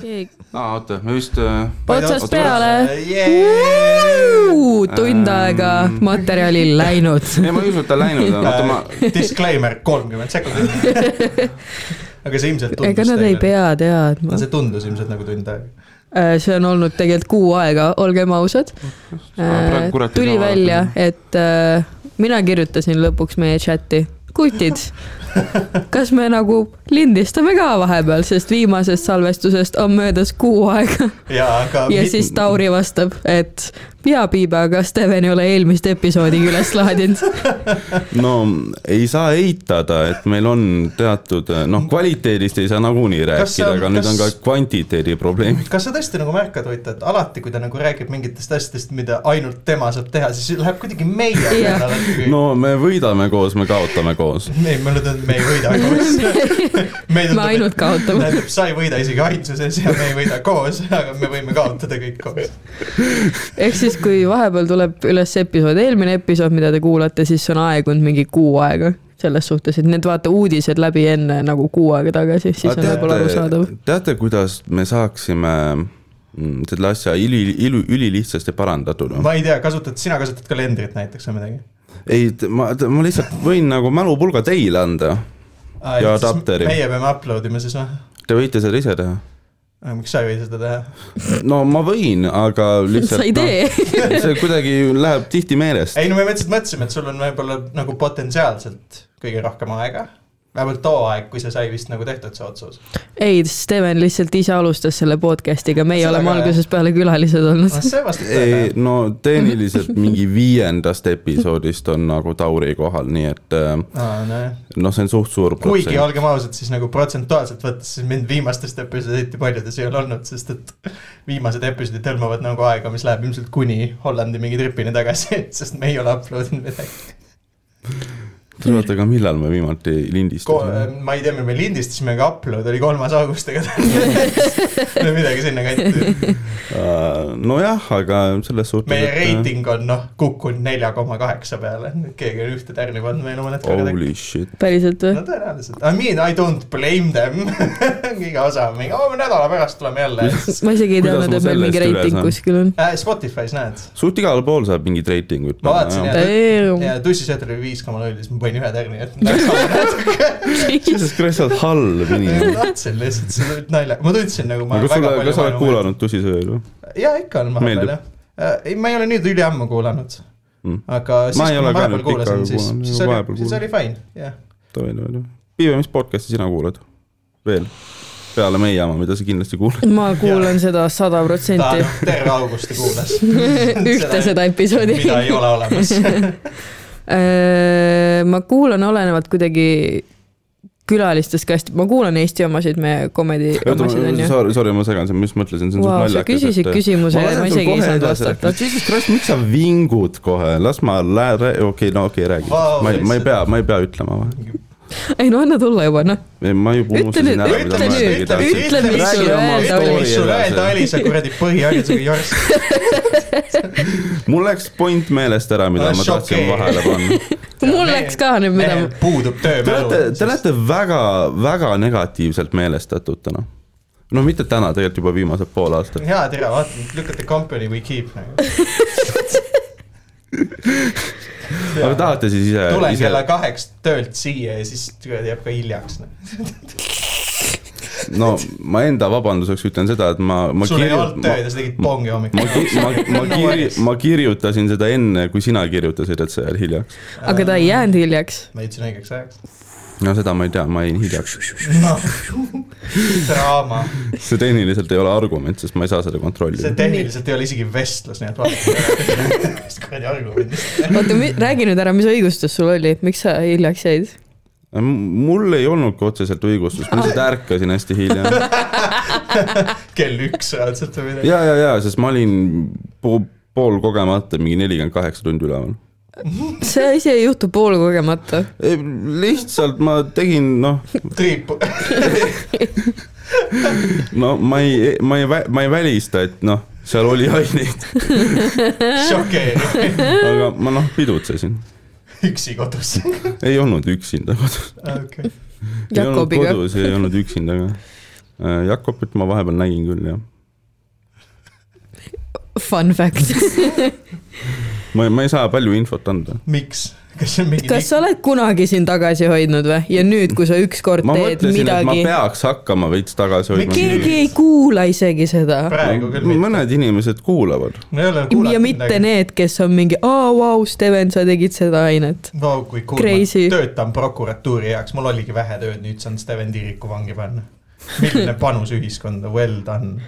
keegi, aa, oota, me vist äh, otsast peale. Yeah! tund aega materjali läinud. ei, ma ei usu, et ta läinud on, oota ma, Disclaimer, kolmkümmend sekundit. aga see ilmselt tundus ega nad ei. pea teadma see tundus ilmselt nagu tund aega. see on olnud tegelikult kuu aega, olgem ausad. ei tuli välja et äh, mina kirjutasin lõpuks meie chati, kutid, kas me nagu lindistame ka vahepeal, sest viimasest salvestusest on möödas kuu aega ja, aga. ja siis Tauri vastab, et jaa, Piiba, aga Steven ei ole eelmist episoodigi üles laadinud. no ei saa eitada, et meil on teatud, noh, kvaliteedist ei saa nagunii Kas rääkida, on- aga nüüd on ka kas- kvantiteedi probleemid. kas sa tõesti nagu märkad, Ott, et alati, kui ta nagu räägib mingitest asjadest, mida ainult tema saab teha, siis läheb kuidagi meie peale kõik no.. me võidame koos, me kaotame koos. ei, mulle tundub, et me ei võida koos. me ainult kaotame. tähendab, sa ei võida isegi ainsuses ja me ei võida koos, aga me võime kaotada kõik koos. ehk siis, kui vahepeal tuleb üles episood, eelmine episood, mida te kuulate, siis on aegunud mingi kuu aega selles suhtes, et need vaata uudised läbi enne nagu kuu aega tagasi, siis on võib-olla arusaadav. teate, kuidas me saaksime mm, selle asja üli, üli, ülilihtsasti parandatud? ma ei tea, kasutad, sina kasutad kalendrit näiteks või midagi? ei, ma, ma lihtsalt võin nagu mälupulga teile anda. Ja adapteri. meie peame upload ima siis või? Te võite seda ise teha. Miks sa ei või seda teha? no ma võin, aga lihtsalt. sa ei tee. no,. see kuidagi läheb tihti meelest. ei no me lihtsalt mõtlesime, et sul on võib-olla nagu potentsiaalselt kõige rohkem aega. Vähemalt too aeg, kui see sai vist nagu tehtud, see otsus. ei, Steven lihtsalt ise alustas selle podcast'iga, meie oleme algusest peale külalised olnud. vastab ei no tehniliselt mingi viiendast episoodist on nagu Tauri kohal, nii et äh, nojah. noh, see on suht suur kuigi protsent. olgem ausad, siis nagu protsentuaalselt võttes, siis mind viimastest episoodidest paljudes ei ole olnud, sest et viimased episoodid hõlmavad nagu aega, mis läheb ilmselt kuni Hollandi mingi tripini tagasi, sest me ei ole upload inud midagi. oota, aga millal me viimati lindistasime? ma ei tea, me lindistasime, aga upload oli kolmas august, ega või midagi sinnakanti. nojah, aga selles suhtes. meie reiting on noh, kukkunud nelja koma kaheksa peale, keegi on ühte tärni pannud meile mõned korrad. Holy shit. päriselt või? no tõenäoliselt, I mean I don't blame them iga osa on mingi, me nädala pärast tuleme jälle. ma isegi ei teadnud, et meil mingi reiting kuskil on. Äh, Spotify's näed, suht igal pool saab mingit reitingut Ma vaatasin, jah. Damn. ja tussisööt oli viis koma null, siis ma panin ühe tärni, et natuke. sellest kuradi sa oled halb inimene. tahtsin lihtsalt, see oli nalja, ma tundsin nagu ma kas väga sulle, kas sa oled kuulanud Tussisööl või? jaa, ikka on vahepeal jah. ei, ma ei ole nüüd üliammu kuulanud, Mm. aga siis, Ma ei kui ma vahepeal kuulasin, siis, siis oli, siis oli fine, jah. davai, davai. Piive, mis podcast'i sina kuulad? veel? peale meie jama, mida sa kindlasti kuulad. ma kuulan seda sada ta protsenti. terve augusti kuulas. ühte seda episoodi. mida ei ole olemas. Ma kuulan olenevalt kuidagi külalistest ka hästi, ma kuulan Eesti omasid, meie komedi omasid on ju. Sorry, sorry, ma segan, ma just mõtlesin, see on Vau, suht sa naljakas. küsisid küsimuse ja ma isegi ei saanud vastata. Jesus Christ, miks sa vingud kohe, las ma lää-, okei, no okei, räägi Vau,. ma ei, ma ei pea, ma ei pea ütlema või? ei no anna tulla juba noh. ma juba Ütle unustasin nüüd, ära, ütle mida ma nüüd, öelda tahtsin. ütle, mis sul öelda oli. mis sul öelda oli, sa kuradi põhiharidusega jorss. mul läks point meelest ära, mida Ah, ma tahtsin vahele panna. mul läks ka nüüd, mida puudub Te olete, töömälu. te olete väga, väga negatiivselt meelestatud täna. no mitte täna, tegelikult juba viimased pool aastat. hea tere, vaata, lükake company we keep nagu. aga tahate siis ise, tulen ise kella, kaheks töölt siia ja siis jääb ka hiljaks. no ma enda vabanduseks ütlen seda, et ma, ma sul ei olnud ma, tööd ja sa tegid pongi hommikul ma, ma, ma, ma, kiri, ma kirjutasin seda enne, kui sina kirjutasid, et sa jääd hiljaks. aga ta ei jäänud hiljaks. ma jõudsin õigeks ajaks. No seda ma ei tea, ma jäin hiljaks. noh, draama. see tehniliselt ei ole argument, sest ma ei saa seda see kontrollida. tehniliselt ei ole isegi vestlus, nii et vaadake. mis kuradi argumendist. oota, räägi nüüd ära, mis õigustus sul oli, miks sa hiljaks jäid? mul ei olnudki otseselt õigustust, ma lihtsalt ärkasin hästi hilja. kell üks raudselt või midagi. ja, ja, ja, sest ma olin po pool kogemata mingi nelikümmend kaheksa tundi üleval. See asi ei juhtu poolkogemata. lihtsalt ma tegin, noh, triipu. no ma ei, ma ei, ma ei välista, et noh, seal oli aineid, šokeeriv. aga ma noh, pidutsesin. üksi kodus. ei olnud üksinda kodus. okei. ei olnud kodus, ei olnud üksinda ka. Äh, Jakobit ma vahepeal nägin küll, jah. Fun fact ma, ma ei saa palju infot anda. miks? kas see on mingi kas sa oled kunagi siin tagasi hoidnud või? ja nüüd, kui sa ükskord ma teed et ma midagi, peaks hakkama veits tagasi hoidma. keegi ei kuula isegi seda. mõned inimesed kuulavad. ja mitte midagi. need, kes on mingi, aa, vau, Steven, sa tegid seda ainet. Vau, kui Crazy. ma töötan prokuratuuri heaks, mul oligi vähe tööd, nüüd saan Steven Tiiriku vangi panna. milline panus ühiskonda, well done.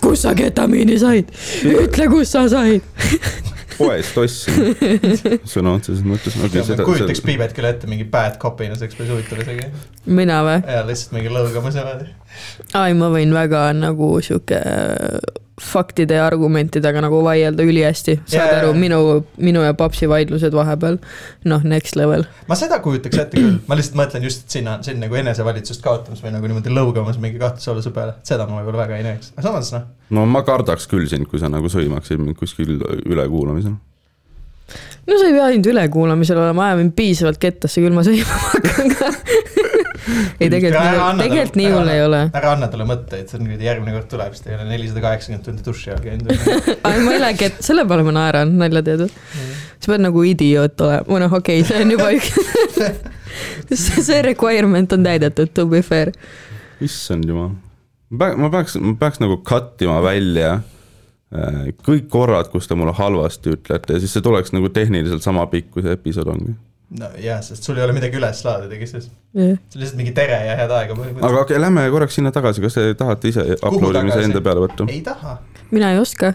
kus sa ketamiini said? ütle, kus sa said. poest ostsin, sõna otseses mõttes okay, kujutaks Piibet küll ette mingi bad cop'ina, see oleks päris huvitav isegi. mina või? ja lihtsalt mingi lõugamas niimoodi. ai, ma võin väga nagu sihuke faktide ja argumentidega nagu vaielda ülihästi. saad Jaa. aru, minu, minu ja papsi vaidlused vahepeal, noh, next level. ma seda kujutaks ette küll, ma lihtsalt mõtlen just et sinna, siin nagu enesevalitsust kaotamas või nagu niimoodi lõugamas mingi kahtlusaluse peale, seda ma võib-olla väga ei näeks, aga samas noh. no ma kardaks küll sind, kui sa nagu sõimaksid mind kuskil ülekuulamisel. no sa ei pea ainult ülekuulamisel olema, aja mind piisavalt kettasse, küll ma sõimama hakkan ka ei, tegelikult tegelikult nii hull ei ole. ära anna talle mõtteid, see on nüüd järgmine kord tuleb, siis ta ei ole nelisada kaheksakümmend tundi duši all käinud. aga ma ei lähe kett-, selle peale ma naeran, nalja teed või? sa pead nagu idioot olema, või noh, okei okay,, see on juba üks see see requirement on täidetud, to be fair. issand jumal. ma peaks, ma peaks nagu cut ima välja äh, kõik korrad, kus te mulle halvasti ütlete ja siis see tuleks nagu tehniliselt sama pikk, kui see episood ongi. No jaa, sest sul ei ole midagi üles laadidagi, siis jah, see on lihtsalt mingi tere ja head aega. aga okei okay,, lähme korraks sinna tagasi, kas te tahate ise upload imise enda peale võtta? ei taha mina ei oska.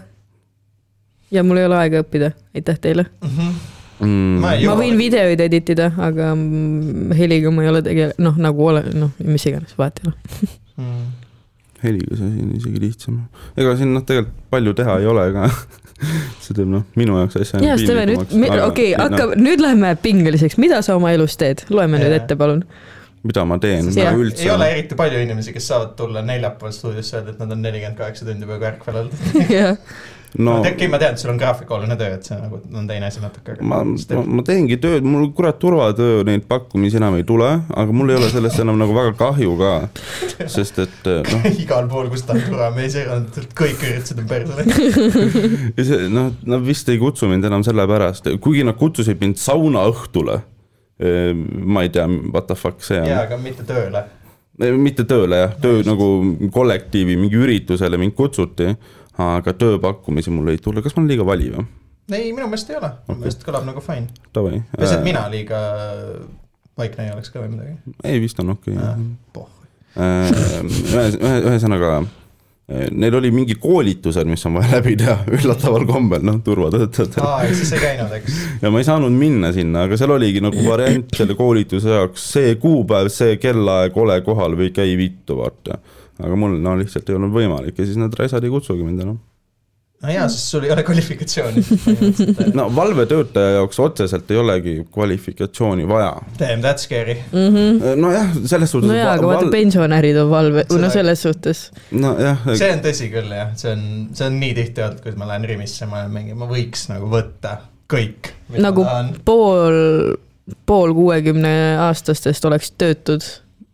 ja mul ei ole aega õppida, aitäh teile. mm. -hmm. Mm, Ma ma võin videoid editida, aga mm, heliga ma ei ole tegele-, noh, nagu ole-, noh, mis iganes, vahet ei ole. Mm. Heliga see on isegi lihtsam. ega siin noh, tegelikult palju teha ei ole, ega see teeb noh, minu jaoks asja ja Steven, nüüd, okei, hakkab, nüüd läheme pingeliseks, mida sa oma elus teed, loeme nüüd Jaa. ette, palun. mida ma teen nagu ei üldse ole. eriti palju inimesi, kes saavad tulla neljapäeval stuudiosse öelda, et nad on nelikümmend kaheksa tundi peaaegu ärkvel olnud. jah, no okei, ma tean, et sul on graafikuline töö, et see nagu on teine asi natuke, ma, ma, ma teengi tööd, mul kurat turvatöö neid pakkumisi enam ei tule, aga mul ei ole sellest enam nagu väga kahju ka. sest et noh, igal pool, kus ta on eranditult, kõik üritused on persele. ja see noh, nad vist ei kutsu mind enam sellepärast, kuigi nad kutsusid mind saunaõhtule. ma ei tea, what the fuck see jaa, on. aga mitte tööle. Mitte tööle jah, töö nagu kollektiivi mingi üritusele mind kutsuti, aga tööpakkumisi mul ei tule, kas ma olen liiga vali või? ei, minu meelest ei ole, minu meelest kõlab nagu fine. Lihtsalt mina liiga vaikne ei oleks ka või midagi. ei, vist on okei okay,. pohh. ühes, ühe, ühesõnaga neil oli mingi koolitused, mis on vaja läbi teha üllataval kombel, noh, turvatöötajatel. aa, ehk siis ei käinud, eks. ja ma ei saanud minna sinna, aga seal oligi nagu variant selle koolituse jaoks, see kuupäev, see kellaaeg, ole kohal või käi vittu, vaata. aga mul no lihtsalt ei olnud võimalik ja siis need asjad ei kutsugi mind enam. no jaa, sest sul ei ole kvalifikatsiooni. no valvetöötaja jaoks otseselt ei olegi kvalifikatsiooni vaja. Damn, that's scary. nojah, selles suhtes. no jaa, aga vaata, pensionärid on valve, no selles suhtes. nojah, see on tõsi küll jah, see on, see on nii tihti olnud, kui ma lähen Rimisse, ma olen mingi, ma võiks nagu võtta kõik, nagu pool, pool kuuekümne aastastest oleks töötud,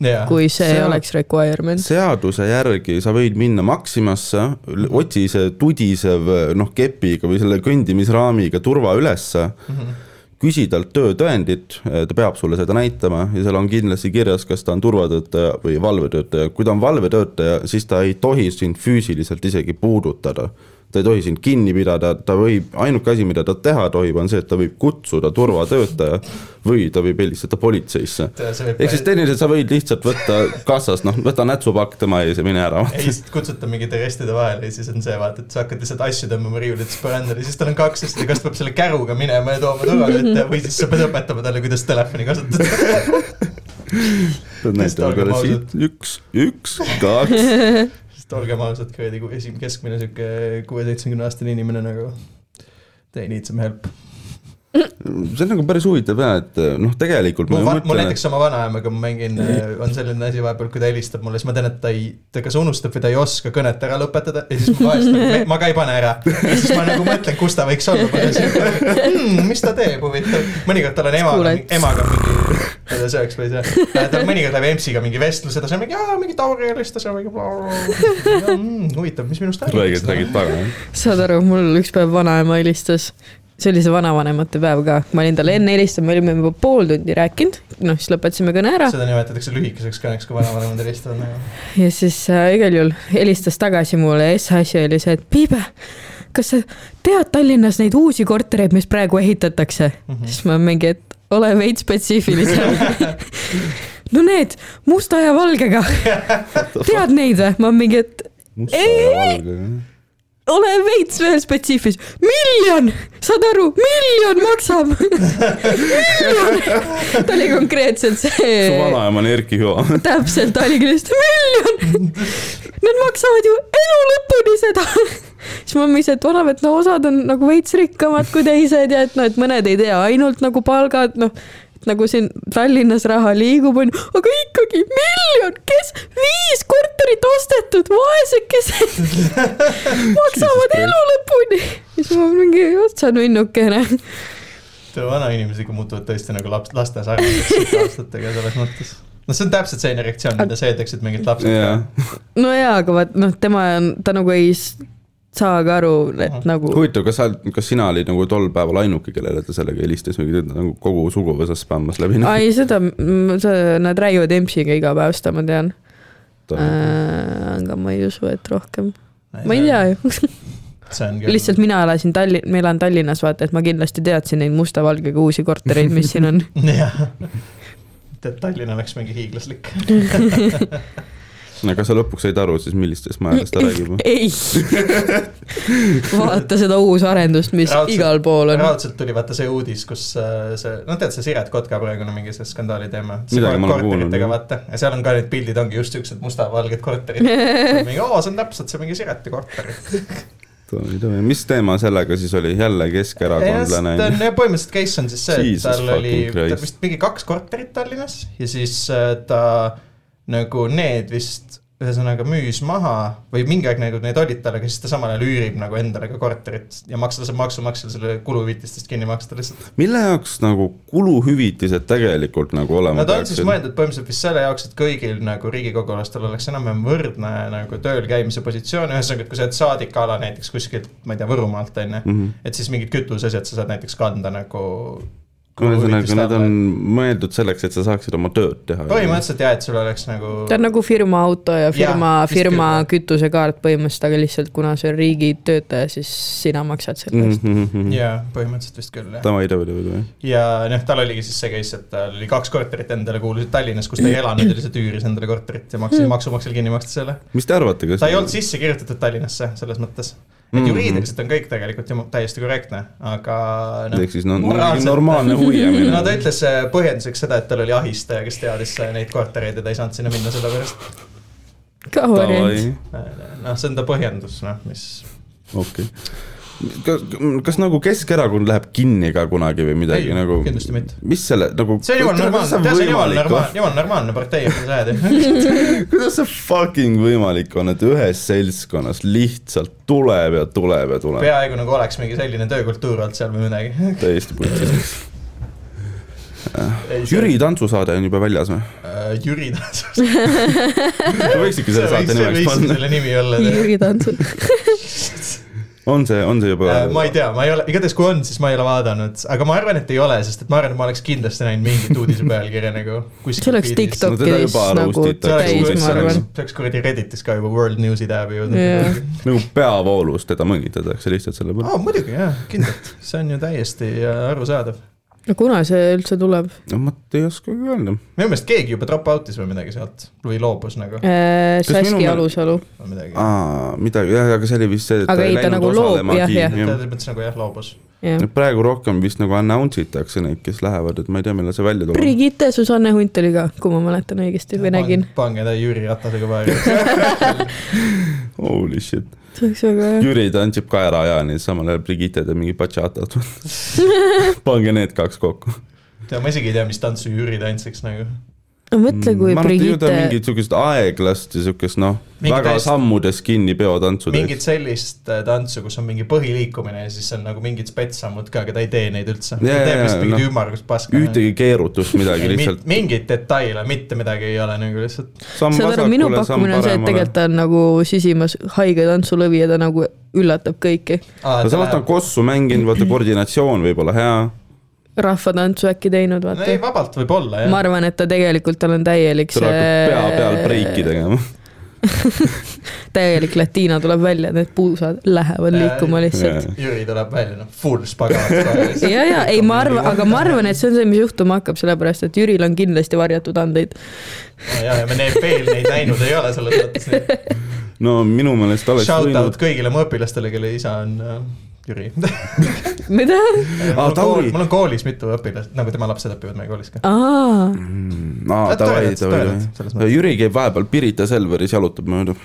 jaa, kui see on- oleks requirement. seaduse järgi sa võid minna Maximasse, otsi see tudisev noh, kepiga või selle kõndimisraamiga turva ülesse, Mhm. küsi talt töötõendit, ta peab sulle seda näitama ja seal on kindlasti kirjas, kas ta on turvatöötaja või valvetöötaja, kui ta on valvetöötaja, siis ta ei tohi sind füüsiliselt isegi puudutada ta ei tohi sind kinni pidada, ta võib, ainuke asi, mida ta teha tohib, on see, et ta võib kutsuda turvatöötaja või ta võib helistada politseisse. ehk siis tehniliselt sa võid lihtsalt võtta kassast, noh, võta nätsupakk tema ees ja mine ära. ei, siis kutsuta mingite restide vahele ja siis on see, vaata, et sa hakkad lihtsalt asju tõmbama riiulitest põrandale, siis tal on kaks asja, kas ta peab selle käruga minema ja tooma turvatöötaja või siis sa pead õpetama talle, kuidas telefoni kasutada. olgem peale siit üks, üks, kaks. sest olgem ausad, kuradi ku- esim-, keskmine sihuke kuue-seitsmekümne aastane inimene nagu, they need some help. See on nagu päris huvitav jah, et noh, tegelikult ma mul mõtlen, näiteks oma vanaemaga ma mängin, on selline asi vahepeal, kui ta helistab mulle, siis ma tean, et ta ei, ta kas unustab või ta ei oska kõnet ära lõpetada ja siis ma vahest nagu, ma ka ei pane ära. ja siis ma nagu mõtlen, kus ta võiks olla hmm,, mis ta teeb, huvitav. mõnikord tal on emaga emaga mingi, ma ei tea, sööks või ei söö. tal mõnikord läheb EMS-iga mingi vestlus edasi, mingi, mingi Tauri helistas ja mingi mm, huvitav, mis minust räägid, räägid taga, jah. saad aru, mul üks päev vanaema helistas, see oli see vanavanemate päev ka, ma olin talle enne helistanud, me olime juba pool tundi rääkinud, noh siis lõpetasime kõne ära seda nimetatakse lühikeseks kõneks, kui vanavanemad helistavad nagu. ja siis äh, igal juhul helistas tagasi mulle ja siis asi oli see, et Piibe, kas sa tead Tallinnas neid uusi kortereid, mis praegu ehitatakse mm? -hmm. siis ma mingi, et ole veits spetsiifilisem. no need musta ja valgega, tead neid või? ma mingi, et musta ja valgega. Ole veits veel spetsiifilisem, miljon, saad aru, miljon maksab. miljon, ta oli konkreetselt su see, vanaema on Erki Hüva. täpselt, ta oligi lihtsalt miljon. Nad maksavad ju elu lõpuni seda. siis ma mõtlesin, et vanaema, et no osad on nagu veits rikkamad kui teised ja et noh, et mõned ei tea ainult nagu palgad, noh nagu siin Tallinnas raha liigub, onju, aga ikkagi miljon, kes viis korterit ostetud, vaesekesed maksavad elu lõpuni. siis ma mingi otsa nunnukene. vanainimesega muutuvad tõesti nagu laps, laste sarnaseks aastatega selles mõttes. no see on täpselt selline reaktsioon, mida sa eeldaksid mingilt lapselt ka., no jaa, aga vaat noh, tema on, ta nagu ei s- saagi aru, et nagu huvitav, kas sa, kas sina olid nagu tol päeval ainuke, kellele ta sellega helistas või nagu kogu suguvõsa spämmas läbi? ai, seda, nad räägivad EMS-iga iga päev, seda ma tean. aga ma ei usu, et rohkem, ma ei tea ju. lihtsalt mina elasin Tallinn, ma elan Tallinnas, vaata, et ma kindlasti teadsin neid musta-valgega uusi kortereid, mis siin on. jah. tead, Tallinn oleks mingi hiiglaslik. aga sa lõpuks said aru siis, millistest majadest ta räägib? ei. vaata seda uusarendust, mis Raudselt- igal pool on. raudselt tuli vaata see uudis, kus äh, see, no tead, see Siret Kotka praegune mingi see skandaali teema. Korteritega vaata ja seal on ka need pildid ongi just siuksed musta-valged korterid. mingi, oo, see on täpselt see mingi Sireti korter. mis teema sellega siis oli, jälle keskerakondlane on jah, põhimõtteliselt case on siis see, et tal oli vist mingi kaks korterit Tallinnas ja siis äh, ta nagu need vist ühesõnaga müüs maha või mingi aeg nagu need olid tal, aga siis ta samal ajal üürib nagu endale ka korterit ja maksa, laseb maksumaksjal selle kuluhüvitistest kinni maksta lihtsalt. mille jaoks nagu kuluhüvitised tegelikult nagu olema Nad on siis peaksid? mõeldud põhimõtteliselt vist selle jaoks, et kõigil nagu riigikogulastel oleks enam-vähem võrdne nagu tööl käimise positsioon, ühesõnaga, et kui sa oled saadik a la näiteks kuskilt, ma ei tea, Võrumaalt on ju, Mhm. et siis mingid kütuseasjad sa saad näiteks kanda nagu ühesõnaga, need on mõeldud selleks, et sa saaksid oma tööd teha. põhimõtteliselt jah, et sul oleks nagu ta on nagu firma auto ja firma Jaa,, firma jah. kütusekaart põhimõtteliselt, aga lihtsalt kuna see on riigitöötaja, siis sina maksad selle eest. -hmm. jaa, põhimõtteliselt vist küll jah. Davai, davai, davai. ja noh, tal oligi siis see case, et tal oli kaks korterit endale kuulusid Tallinnas, kus ta ei elanud ja lihtsalt üüris endale korterit ja maksis maksumaksjal kinni maksta selle. mis te arvate, kas ta ei olnud sisse kirjutatud Tallinnasse selles mõttes. Et Mhm. juriidiliselt on kõik tegelikult ju täiesti korrektne, aga noh. ehk siis no mingi normaalne huviamine no ta ütles äh, põhjenduseks seda, et tal oli ahistaja, kes teadis äh, neid kortereid ja ta ei saanud sinna minna sellepärast. ka variant. noh, see on ta põhjendus, noh, mis. okei. kas, kas nagu Keskerakond läheb kinni ka kunagi või midagi Ei, nagu? kindlasti mitte. mis selle nagu. see on jumala normaalne, tead, see on jumala normaalne, jumala normaalne partei, mis sa ajad. kuidas see fucking võimalik on, et ühes seltskonnas lihtsalt tuleb ja tuleb ja tuleb, peaaegu nagu oleks mingi selline töökultuur olnud seal või midagi. täiesti putsis. Jüri tantsusaade on juba väljas või? Jüri Tantsus. võiks ikka selle saate nimeks panna. selle nimi olla. Jüri Tantsu. on see, on see juba? ma ei tea, ma ei ole, igatahes kui on, siis ma ei ole vaadanud, aga ma arvan, et ei ole, sest et ma arvan, et ma oleks kindlasti näinud mingit uudise pealkirja nagu see oleks No TikTokis juba nagu täis, ma arvan. see oleks kuradi Redditis ka juba World Newsi tääbi jõudnud Jah.. nagu peavoolus teda mõnitatakse lihtsalt selle peale. aa, muidugi jah, kindlalt, see on ju täiesti äh, arusaadav. No kuna see üldse tuleb? no ma ei oskagi öelda. minu meelest keegi juba drop out'is või midagi sealt või loobus nagu Äh, Saski Alusalu. aa, midagi, jah, aga see oli vist see, et Aga ei, ta nagu loob- jah, jah. selles mõttes nagu jah, loobus. jah. praegu rohkem vist nagu announce itakse neid, kes lähevad, et ma ei tea, millal see välja tuleb. Brigitte Susanne Hunt oli ka, kui ma mäletan õigesti või nägin. pange ta Jüri Ratasega paari. Holy shit. See oleks väga hea. Jüri tantsib kaeraajani, samal ajal Brigitte teeb mingi bachatat. pange need kaks kokku. tead, ma isegi ei tea, mis tantsu Jüri tantsiks nagu. mõtle, kui ma ta Brigitte, mingit siukest aeglast ja siukest noh, väga täiesti- sammudes kinni peotantsu mingit sellist äh, tantsu, kus on mingi põhiliikumine ja siis on nagu mingid spetssammud ka, aga ta ei tee neid üldse. ta Jaa, teeb lihtsalt mingit noh. ümmargust paska. ühtegi keerutust, midagi lihtsalt. mingeid detaile, mitte midagi ei ole nagu lihtsalt. saad aru, minu pakkumine on see, et tegelikult ta on nagu sisimas haige tantsulõvi ja ta nagu üllatab kõiki. no samas ta on kossu mänginud, vaata koordinatsioon võib olla hea. Rahvatantsu äkki teinud, no ei, vaata. vabalt võib-olla jah ma. arvan, et ta tegelikult, tal on täielik hakkab pea peal breiki tegema. täielik latiina tuleb välja, need puusad lähevad liikuma lihtsalt. Jüri tuleb välja, noh, full spagaat. ja, ja ei, ma arvan, aga ma arvan, et see on see, mis juhtuma hakkab, sellepärast et Jüril on kindlasti varjatud andeid. ja, ja me neid veel neid näinud ei ole selles mõttes. no minu meelest oleks Shout out, kõigile mu õpilastele, kelle isa on äh, Jüri. mida? Aa, Tauri. mul on koolis mitu õpilast, nagu tema lapsed õpivad meie koolis ka. aa, aa, Nad davai, davai. Jüri käib vahepeal Pirita Selveris, jalutab mööda.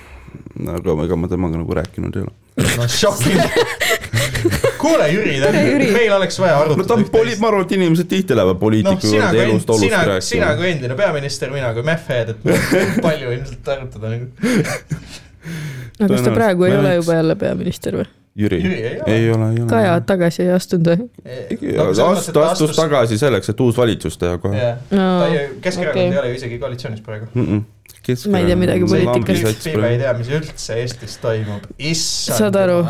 aga ega ma temaga nagu rääkinud ei ole. no šokking. kuule, Jüri, meil oleks vaja arutada. no ta on poli-, ma arvan, et inimesed tihti lähevad poliitiku sina juurde elust, olust sina, sina rääkima. kui endine peaminister, mina kui mehheed, et palju ilmselt arutada nagu. aga kas ta praegu ei ole juba jälle peaminister või? Jüri, Jüri ei ole. ei ole. Kaja tagasi ei astunud või? astus, astus tagasi selleks, et uus valitsus teha kohe. jah, No, Keskerakond okei. ei ole ju isegi koalitsioonis praegu. Ma ei tea midagi poliitikast. Piive ei tea, mis üldse Eestis toimub, issand. Saad aru?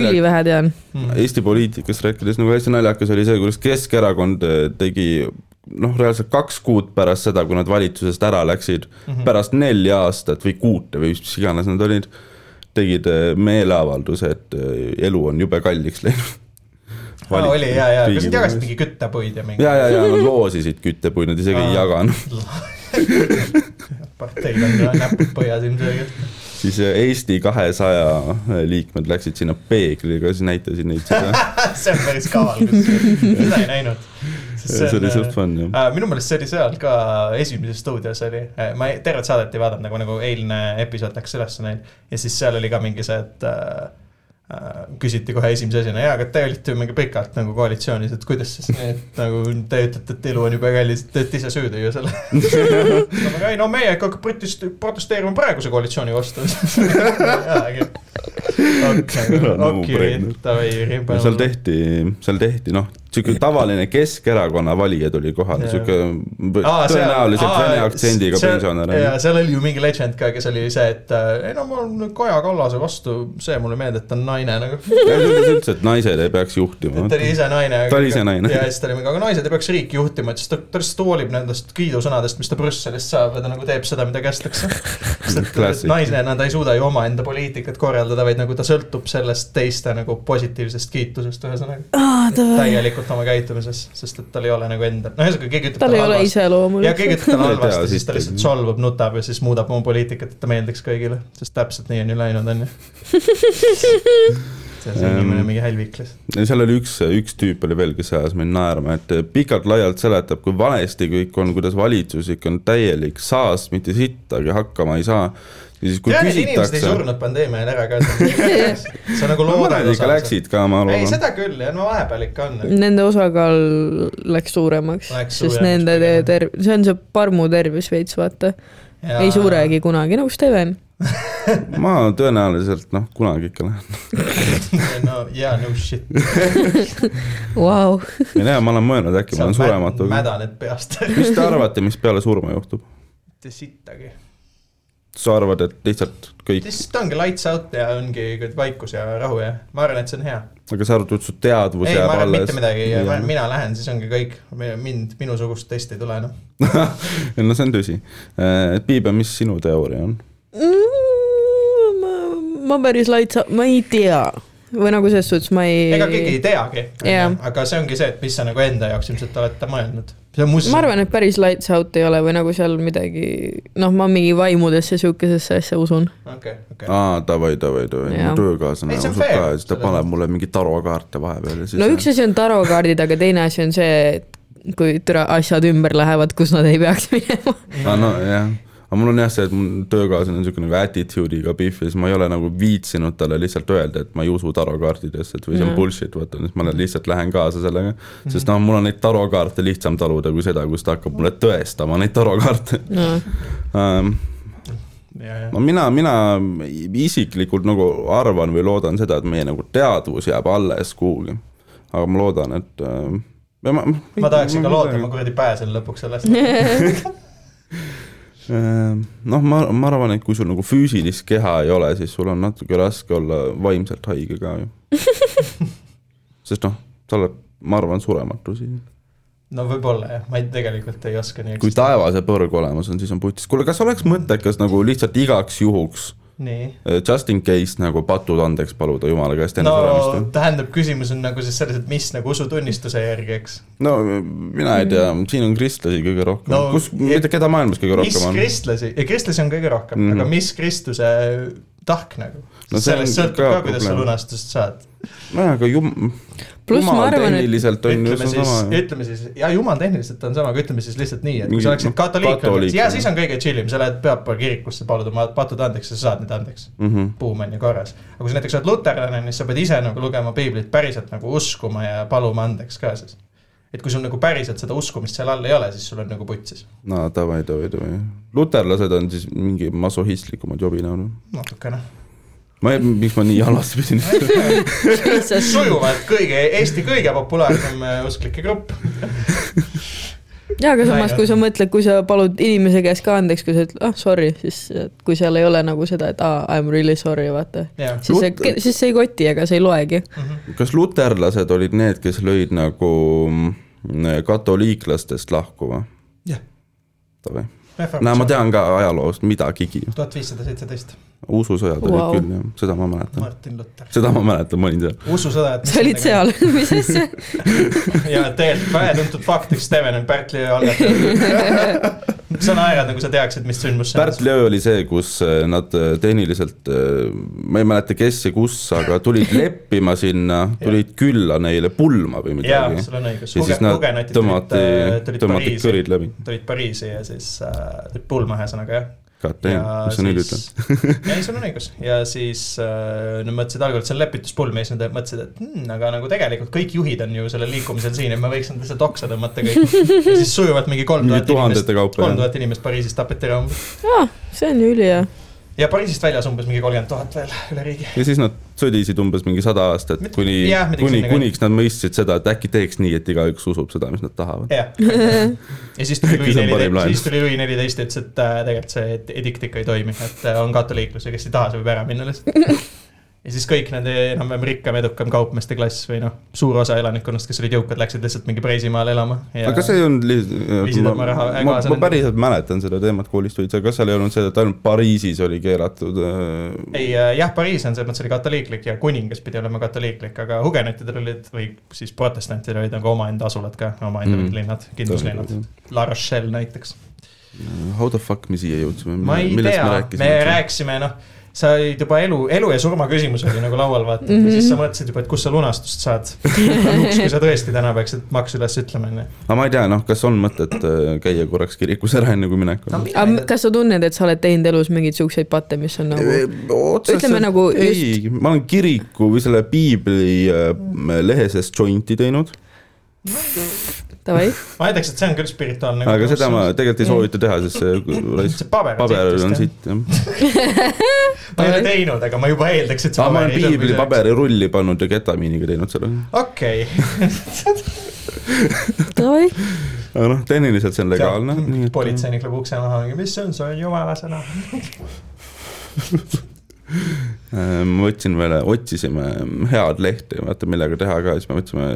ülivähe tean. Eesti poliitikast rääkides nagu hästi naljakas oli see, kuidas Keskerakond eh, tegi noh, reaalselt kaks kuud pärast seda, kui nad valitsusest ära läksid mm, -hmm. pärast nelja aastat või kuute või mis iganes nad olid, tegid eh, meeleavalduse, et eh, elu on jube kalliks läinud. aa, oli ja, ja, kas nad jagasid mingi küttepuid ja mingi. ja, ja, ja nad loosisid küttepuid, nad isegi ei Aa. jaganud. parteil on näpud põhjas ilmselgelt. siis eh, Eesti kahesaja liikmed läksid sinna peegliga, siis näitasid neid seda. see on päris kaval, seda ei näinud. See oli suht fun jah. äh, minu meelest see oli seal ka Esimeses stuudios oli, ma ei- tervet saadet ei vaadanud, nagu, nagu eilne episood läks ülesse neil ja siis seal oli ka mingi see, et äh, äh, küsiti kohe esimese asjana, jaa, aga te olite ju mingi pikalt nagu koalitsioonis, et kuidas siis nii, et nagu te ütlete, et elu on jube kallis, te olete ise süüdi ju selle. ei no meie ikka protest-, protesteerime praeguse koalitsiooni vastu. no seal tehti, seal tehti noh, sihuke tavaline Keskerakonna valija tuli kohale, sihuke tõenäoliselt vene aktsendiga pensionär. ja seal oli ju mingi legend ka, kes oli see, et äh, ei no ma olen Kaja Kallase vastu, see mulle meeldib, et ta on naine nagu. üldse, et naised ei peaks juhtima et ta oli. ise naine. Ta oli ise naine. ja siis ta oli mingi, aga naised ei peaks riiki juhtima, et siis ta, ta lihtsalt hoolib nendest kiidusõnadest, mis ta Brüsselist saab ja ta nagu teeb seda, mida kästakse. naisena ta ei suuda ju omaenda poliitikat korraldada, vaid nagu ta sõltub sellest teiste nagu positiivsest kiitusest, ühesõnaga täielikult oma käitumises, sest et tal ei ole nagu endal, no ühesõnaga keegi ütleb tal ei ole halvasti. iseloomu ja keegi ütleb talle halvasti, siis ta lihtsalt solvub, nutab ja siis muudab oma poliitikat, et ta meeldiks kõigile, sest täpselt nii on ju läinud, on ju. see on inimene mingi hälviklis. seal oli üks, üks tüüp oli veel, kes ajas mind naerma, et pikalt-laialt seletab, kui valesti kõik on, kuidas valitsus ikka on täielik saas, mitte sittagi hakkama ei saa. ja siis, kui ja need inimesed ei küsitakse. surnud pandeemia ajal ära ka. see on nagu loodud ikka. läksid ka, ma ei, arvan. seda küll ja no vahepeal ikka on. Nende osakaal läks suuremaks, sest nende terv-, see on see parmu tervis veits, vaata. ei suregi kunagi, nagu Steven. ma tõenäoliselt noh, kunagi ikka lähen. no jaa, no shit. Vau, ei tea, ma olen mõelnud, äkki ma olen surematu. mädaned peast. mis te arvate, mis peale surma juhtub? mitte sittagi. sa arvad, et lihtsalt kõik, ta ongi lights out ja ongi vaikus ja rahu ja ma arvan, et see on hea. aga sa arvad, et su teadvus ei, ma jääb arvan alles mitte? midagi, mina lähen, siis ongi kõik, mind, minusugust testi ei tule enam. no see on tõsi. Piibe, mis sinu teooria on? ma, ma päris laitsa, ma ei tea või nagu selles suhtes ma ei. ega keegi ei teagi Jah., aga see ongi see, et mis sa nagu enda jaoks ilmselt olete mõelnud. see on muuseas. ma arvan, et päris lights out ei ole või nagu seal midagi, noh, ma mingi vaimudesse sihukesesse asja usun. okei, okei. aa, davai, davai, davai, mu töökaaslane usub fair, ka ja siis ta paneb mulle mingi tarokaarte vahepeal ja siis. no üks asi on tarokaardid, aga teine asi on see, et kui türa asjad ümber lähevad, kus nad ei peaks minema. aa, no jah, aga mul on jah see, et mu töökaaslane on niisugune nagu attitude'iga Biff ja siis ma ei ole nagu viitsinud talle lihtsalt öelda, et ma ei usu tarokaartidesse, et või see on bullshit, vaata, siis ma lihtsalt lähen kaasa sellega. sest noh, mul on neid tarokaarte lihtsam taluda kui seda, kus ta hakkab mulle tõestama neid tarokaarte no.. Um, ja, ja no mina, mina isiklikult nagu arvan või loodan seda, et meie nagu teadvus jääb alles kuhugi. aga ma loodan, et äh, ma, ma tahaks ikka loota, ma kuradi pääsen lõpuks sellest. Äh, noh, ma, ma arvan, et kui sul nagu füüsilist keha ei ole, siis sul on natuke raske olla vaimselt haige ka ju. sest noh, sa oled, ma arvan, surematu siis. no võib-olla jah, ma ei, tegelikult ei oska nii kui taevas ja põrg olemas on, siis on putis. kuule, kas oleks mõttekas nagu lihtsalt igaks juhuks, nii. Just in case nagu patud andeks paluda jumala käest enne no suremist? tähendab, küsimus on nagu siis selles, et mis nagu usutunnistuse järgi, eks. no mina ei tea, siin on kristlasi kõige rohkem No, kus, mitte keda maailmas kõige mis rohkem on? kristlasi, ja kristlasi on kõige rohkem mm. -hmm. aga mis Kristuse tahk nagu No sellest sõltub ka ka, kuidas sa lunastust saad. nojah, aga jum-, jumal tehniliselt on ju seesama. ütleme siis, ja jumal tehniliselt on sama, aga ütleme siis lihtsalt nii, et kui sa oleksid noh, katoliik katoliik,, ja siis on kõige chill im, sa lähed pühapäeval kirikusse, palud oma patud andeks ja sa saad need andeks. Mhm. buum on ju korras. aga kui sa näiteks oled luterlane, siis sa pead ise nagu lugema piiblit päriselt nagu uskuma ja paluma andeks ka siis. Et kui sul nagu päriselt seda uskumist seal all ei ole, siis sul on nagu putsis, no davai, davai, davai. luterlased on siis mingi masohhistlikumad jobinad. natukene. ma ei, miks ma nii halvasti pidin sujuvalt kõige, Eesti kõige populaarsem äh, usklike grupp. jaa, aga samas, kui sa mõtled, kui sa palud inimese käest ka andeks, kui sa ütled, ah sorry, siis kui seal ei ole nagu seda, et aa ah,, I m really sorry, vaata. jah. siis see Lut-, siis see ei koti, ega see ei loegi. kas luterlased olid need, kes lõid nagu mm, katoliiklastest lahku või? jah, davai. näe, ma tean ka ajaloost midagigi. tuhat viissada seitseteist, ususõjad Vau. olid küll jah, seda ma mäletan. Seda ma mäletan, ma olin seal. ususõda, et sa olid seal, mis asja? ja tegelikult vähetuntud fakt, et Steven on Pärtli öö algataja. sa naerad nagu sa teaksid, mis sündmus see on. Pärtli öö oli see, kus äh, nad äh, tehniliselt, ma ei mäleta, kes ja kus, aga tulid leppima sinna, tulid külla neile pulma või jaa, midagi. sul on õigus. ja siis nad tõmmati, tulid tõmmati Pariisi, kõrid läbi. tulid Pariisi ja siis äh, tulid pulma ühesõnaga jah. Damn, mis sa nüüd ütled?? ei, sul on õigus ja siis äh, nad mõtlesid algul, et see on lepituspulm ja siis nad mõtlesid, et hmm, aga nagu tegelikult kõik juhid on ju sellel liikumisel siin ja me võiks nad lihtsalt oksa tõmmata kõik. ja siis sujuvalt mingi kolm tuhat inimest, kolm jah. tuhat inimest Pariisis tapeti ära umbes. aa, see on ju ülihea. Ja Pariisist väljas umbes mingi kolmkümmend tuhat veel üle riigi. ja siis nad sõdisid umbes mingi sada aastat, Mit- kuni kuni, kuniks nad mõistsid seda, et äkki teeks nii, et igaüks usub seda, mis nad tahavad. ja siis tuli Louis neliteist, siis tuli Louis neliteist ja ütles, et äh, tegelikult see edikt ikka ei toimi, et äh, on katoliiklus ja kes ei taha, see võib ära minna lihtsalt. ja siis kõik nende enam-vähem rikkam, edukam kaupmeeste klass või noh, suur osa elanikkonnast, kes olid jõukad, läksid lihtsalt mingi Preisimaale elama aga kas see ei olnud lihtsalt, raha ma, kaasa ma nendele. päriselt mäletan seda teemat koolist aga kas seal ei olnud see, et ainult Pariisis oli keelatud äh, ei äh, jah, Pariis on selles mõttes oli katoliiklik ja kuningas pidi olema katoliiklik, aga hugenotidel olid või siis protestantidel olid nagu omaenda asulad ka, omaenda Mm. linnad, kindluslinnad. La Rochelle näiteks. How the fuck me siia jõudsime? ma ei tea, me rääkisime, noh, sa olid juba elu, elu ja surma küsimus oli nagu laual, vaata mm. -hmm. ja siis sa mõtlesid juba, et kust sa lunastust saad. kui sa tõesti täna peaksid maksu üles ütlema, onju. aga ma ei tea, noh, kas on mõtet äh, käia korraks kirikus ära, enne kui minekut No aga kas sa tunned, et sa oled teinud elus mingeid siukseid patte, mis on nagu, ütleme nagu ei, ma olen kiriku või selle piibli äh, lehe seest jointi teinud, davai, ma ütleks, et see on küll spirituaalne. aga seda ma tegelikult ei soovita teha, sest see see paber on paber on siit. jah. ma ei ole teinud, aga ma juba eeldaks, et see ma olen piibli. paberirulli pannud ja ketamiiniga teinud selle. okei, davai. aga noh, tehniliselt see on legaalne. politseinik lööb ukse maha, mis see on, see on jumala sõna. Äh, ma võtsin veel, otsisime head lehte, vaata millega teha ka, siis me võtsime,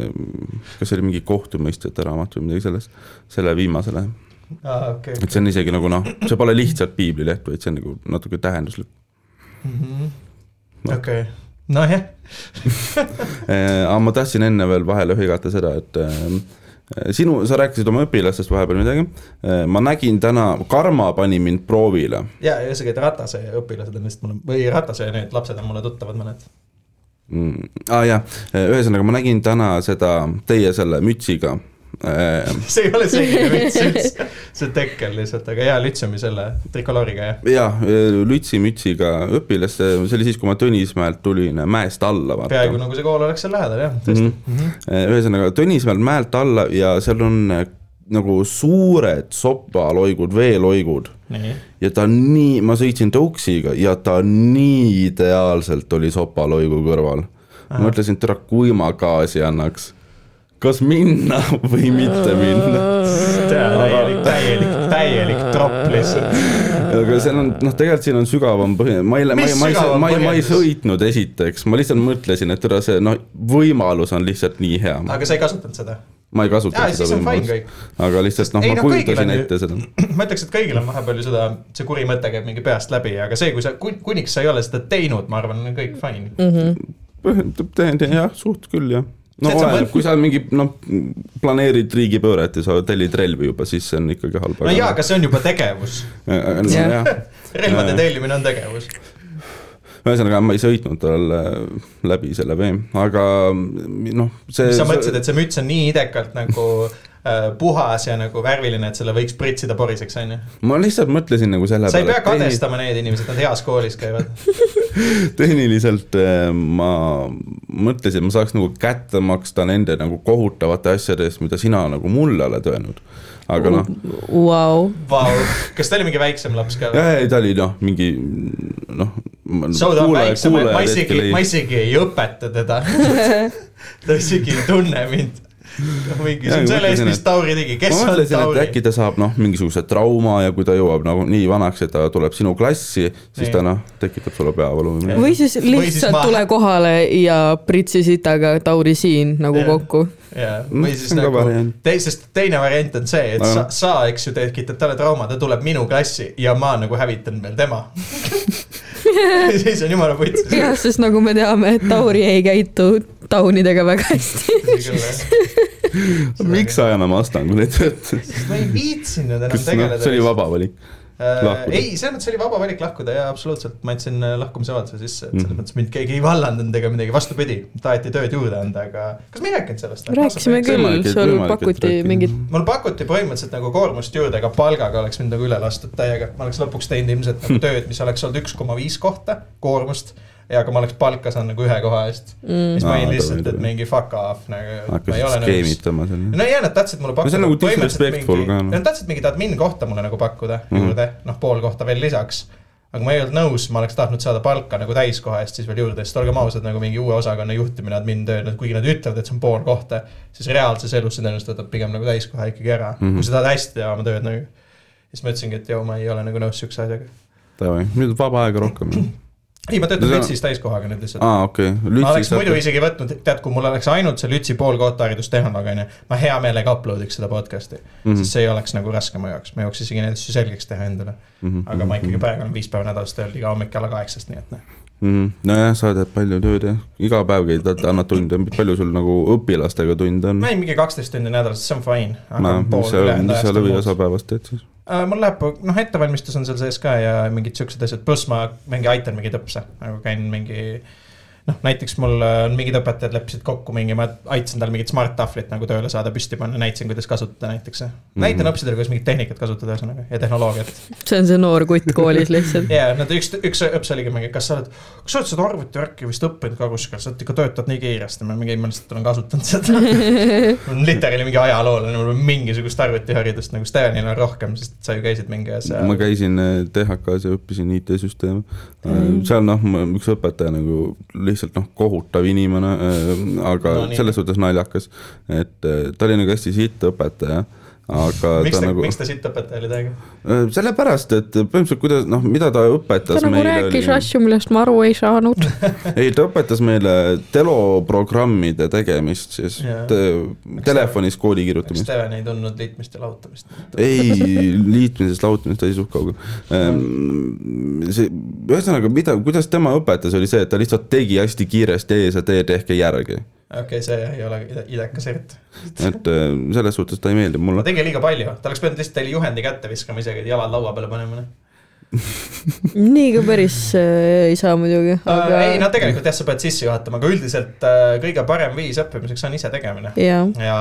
kas oli mingi kohtumõistjate raamat või midagi sellest, selle viimasele. okei, et see on isegi nagu noh, see pole lihtsalt piiblileht, vaid see on nagu natuke tähenduslik. okei, nojah, Äh, aga ma tahtsin enne veel vahele hõigata seda, et äh, sinu, sa rääkisid oma õpilastest vahepeal midagi. ma nägin täna, Karma pani mind proovile. ja ühesõnaga, et Ratase õpilased on vist mul, või Ratase need lapsed on mulle tuttavad mõned. mm,. aa ah, jah, ühesõnaga ma nägin täna seda teie selle mütsiga see ei ole selline müts üldse, see on tekkel lihtsalt, aga jaa, lütsumi selle trikolooriga jah. jah, lütsimütsiga õpilas, see oli siis, kui ma Tõnismäelt tulin mäest alla, peaaegu nagu see kool oleks seal lähedal jah, tõesti mm. -hmm. ühesõnaga Tõnismäelt mäelt alla ja seal on äh, nagu suured sopaloigud, veeloigud ja ta nii, ma sõitsin tõuksiga ja ta nii ideaalselt oli sopaloigu kõrval. ma mõtlesin, et tere, kui ma gaasi annaks, kas minna või mitte minna. täielik, täielik, täielik tropp lihtsalt. aga seal on, noh, tegelikult siin on sügavam põhjus, ma ei, ma ei, ma ei, ma ei, ma ei põhjendus? sõitnud esiteks, ma lihtsalt mõtlesin, et tere, see noh, võimalus on lihtsalt nii hea. aga sa ei kasutanud seda? ma ei kasutanud seda võimalust aga lihtsalt noh, Ei, ma kõigil kujutasin ette seda. ma ütleks, et kõigil on vahepeal ju seda, see kuri mõte käib mingi peast läbi, aga see, kui sa, kuniks sa ei ole seda teinud, ma arvan, on kõik fine mm. teen jah, suht küll jah. No See, et sa oleneb, kui sa mingi noh, planeerid riigipööret ja sa tellid relvi juba, siis see on ikkagi halb. no jaa, aga see on juba tegevus. aga Jah. jah, relvade Jaa. tellimine on tegevus. ühesõnaga ma ei sõitnud tal äh, läbi selle vee, aga noh, see. sa mõtlesid, et see müts on nii idekalt nagu äh, puhas ja nagu värviline, et selle võiks pritsida poriseks, on ju. ma lihtsalt mõtlesin nagu selle sa ei pea et tehni- kadestama need inimesed, nad heas koolis käivad. tehniliselt äh, ma mõtlesin, et ma saaks nagu kätte maksta nende nagu kohutavate asjade eest, mida sina nagu mulle oled öelnud. aga noh, Vau, Vau, kas ta oli mingi väiksem laps ka? ei ta oli noh, mingi noh. ma isegi, ma isegi ei õpeta teda. ta isegi ei tunne mind. mingi, see on ma selle eest, mis Tauri tegi, kes ma on mõtlesin, et Tauri? äkki ta saab noh, mingisuguse trauma ja kui ta jõuab nagu nii vanaks, et ta tuleb sinu klassi, siis Nii. ta noh, tekitab sulle peavalu või siis Või siis lihtsalt ma- tule kohale ja pritsi sitaga Tauri siin nagu Jah. kokku. jaa, Mm, või siis on ka nagu variant., sest teine variant on see, et Aga sa noh., sa, eks ju, tekitad talle trauma, ta tuleb minu klassi ja ma nagu hävitan veel tema. siis on jumala putsi. jah, sest nagu me teame, et Tauri ei käitu taunidega väga hästi. Miks sa enam astanguid töötad? ma ei viitsinud enam kas tegeleda. see oli vaba valik? Äh, lahkuda? ei, selles mõttes oli vaba valik lahkuda ja absoluutselt, ma andsin äh, lahkumisavalduse sisse, et selles Mhm. mõttes mind keegi ei vallandanud ega midagi, vastupidi, taheti tööd juurde anda, aga kas me ei rääkinud sellest? rääkisime küll sul pakuti mingit, mul pakuti põhimõtteliselt nagu koormust juurde, aga palgaga oleks mind nagu üle lastud täiega, ma oleks lõpuks teinud ilmselt nagu tööd, mis oleks olnud üks koma viis kohta koormust ja aga ma oleks palka saanud nagu ühe koha eest mm.. siis ma olin lihtsalt, et mingi fuck off nagu. hakkasid skeemitama seal. no jaa, nad tahtsid mulle pakkuda. see on nagu disrespectful ka, noh. Nad tahtsid mingit admin kohta mulle nagu pakkuda mm juurde, noh pool kohta veel lisaks. aga ma ei olnud nõus, ma oleks tahtnud saada palka nagu täiskoha eest siis veel juurde, sest olgem ausad, nagu mingi uue osakonna juhtimine, admin töö, kuigi nad ütlevad, et see on pool kohta, siis reaalses elus see tõenäoliselt võtab pigem nagu täiskoha ikkagi ära mm. -hmm. kui sa tahad hästi teha oma tööd nagu. siis ma ütlesingi, et joo, ma ei ole nagu nõus siukse asjaga. Davai, nüüd on vaba aega rohkem. ei, ma töötan No Lütsis täiskohaga nüüd lihtsalt. aa, okei. ma oleks muidu isegi võtnud, tead, kui mul oleks ainult see Lütsi pool koodharidustehnoloog onju, ma hea meelega upload'iks seda podcast'i mm, Mhm. -hmm. sest see ei oleks nagu raske mu jaoks, ma jõuaks isegi neid asju selgeks teha endale. Mhm, aga ma ikkagi praegu olen viis päeva nädalas tööl iga hommik kella kaheksast, nii et noh. Mhm. nojah, sa teed palju tööd jah, iga päev käid, annad tunde, palju sul nagu õpilastega tunde on olin mingi kaksteist tundi nädalas, see on fine. no mis sa, mis sa lõviosa päevast teed siis? Mul läheb, noh, ettevalmistus on seal sees ka ja mingid siuksed asjad, pluss ma mingi aitan mingeid õpse, nagu käin mingi noh, näiteks mul äh, on mingid õpetajad leppisid kokku mingi, ma aitasin tal mingit smart tahvlit nagu tööle saada püsti panna, näitasin, kuidas kasutada näiteks. näitan Mhm. õpsidele, kuidas mingit tehnikat kasutada ühesõnaga ja tehnoloogiat. see on see noor kutt koolis lihtsalt. ja nad üks, üks õps oligi mingi, kas sa oled, kas sa oled seda arvutivärki vist õppinud ka kuskil, sa oled ikka töötad nii kiiresti, ma mingi, ma lihtsalt olen kasutanud seda. mul on literaali mingi ajaloolane, mul on mingisugust arvutiharidust nagu Stevenil on rohkem, sest sa ju käisid mingi asja. ma käisin äh, THK-s ja õppisin IT-süsteeme. seal noh, üks õpetaja nagu lihtsalt noh, kohutav inimene, aga No no, nii. selles suhtes naljakas, et äh, ta oli nagu hästi sitt õpetaja, aga miks ta ta, nagu, miks ta siit õpetaja oli täiega? sellepärast, et põhimõtteliselt kuidas noh, mida ta ta õpetas nagu meile rääkis oli, asju, millest ma aru ei saanud. ei ta õpetas meile teloprogrammide tegemist siis te,, telefonis koodi kirjutamist. Steven ei tundnud liitmist ja lahutamist? ei, liitmisest, lahutamisest oli suht kaugel. see, ühesõnaga, mida, kuidas tema õpetas, oli see, et ta lihtsalt tegi hästi kiiresti ees ja tee tehke järgi. Okei okay,, see ei ole ide- idekas eriti. et äh, selles suhtes ta ei meeldi ta mulle. tegi liiga palju, ta oleks pidanud lihtsalt teile juhendi kätte viskama isegi, et jalad laua peale panema. nii ka päris äh, ei saa muidugi, aga aga ei no tegelikult jah, sa pead sisse juhatama, aga üldiselt äh, kõige parem viis õppimiseks on ise tegemine. jaa, ja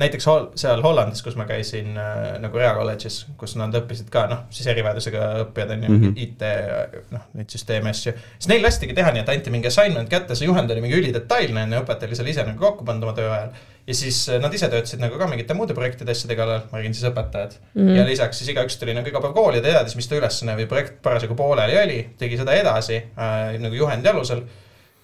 näiteks hol- seal Hollandis, kus ma käisin äh, nagu Rea kolledžis, kus nad õppisid ka noh, siis erivajadusega õppijad on ju mm. -hmm. IT noh, neid süsteeme asju. siis neil lastigi teha nii, et anti mingi assignment kätte, see juhend oli mingi ülidetailne on ju, õpetaja oli selle ise nagu kokku pannud oma töö ajal. Ja siis äh, nad ise töötasid nagu ka mingite muude projektide asjade kallal, ma räägin siis õpetajad mm. -hmm. ja lisaks siis igaüks tuli nagu iga päev kooli ja ta teadis, mis ta ülesanne või projekt parasjagu pooleli oli, tegi seda edasi äh, nagu juhendi alusel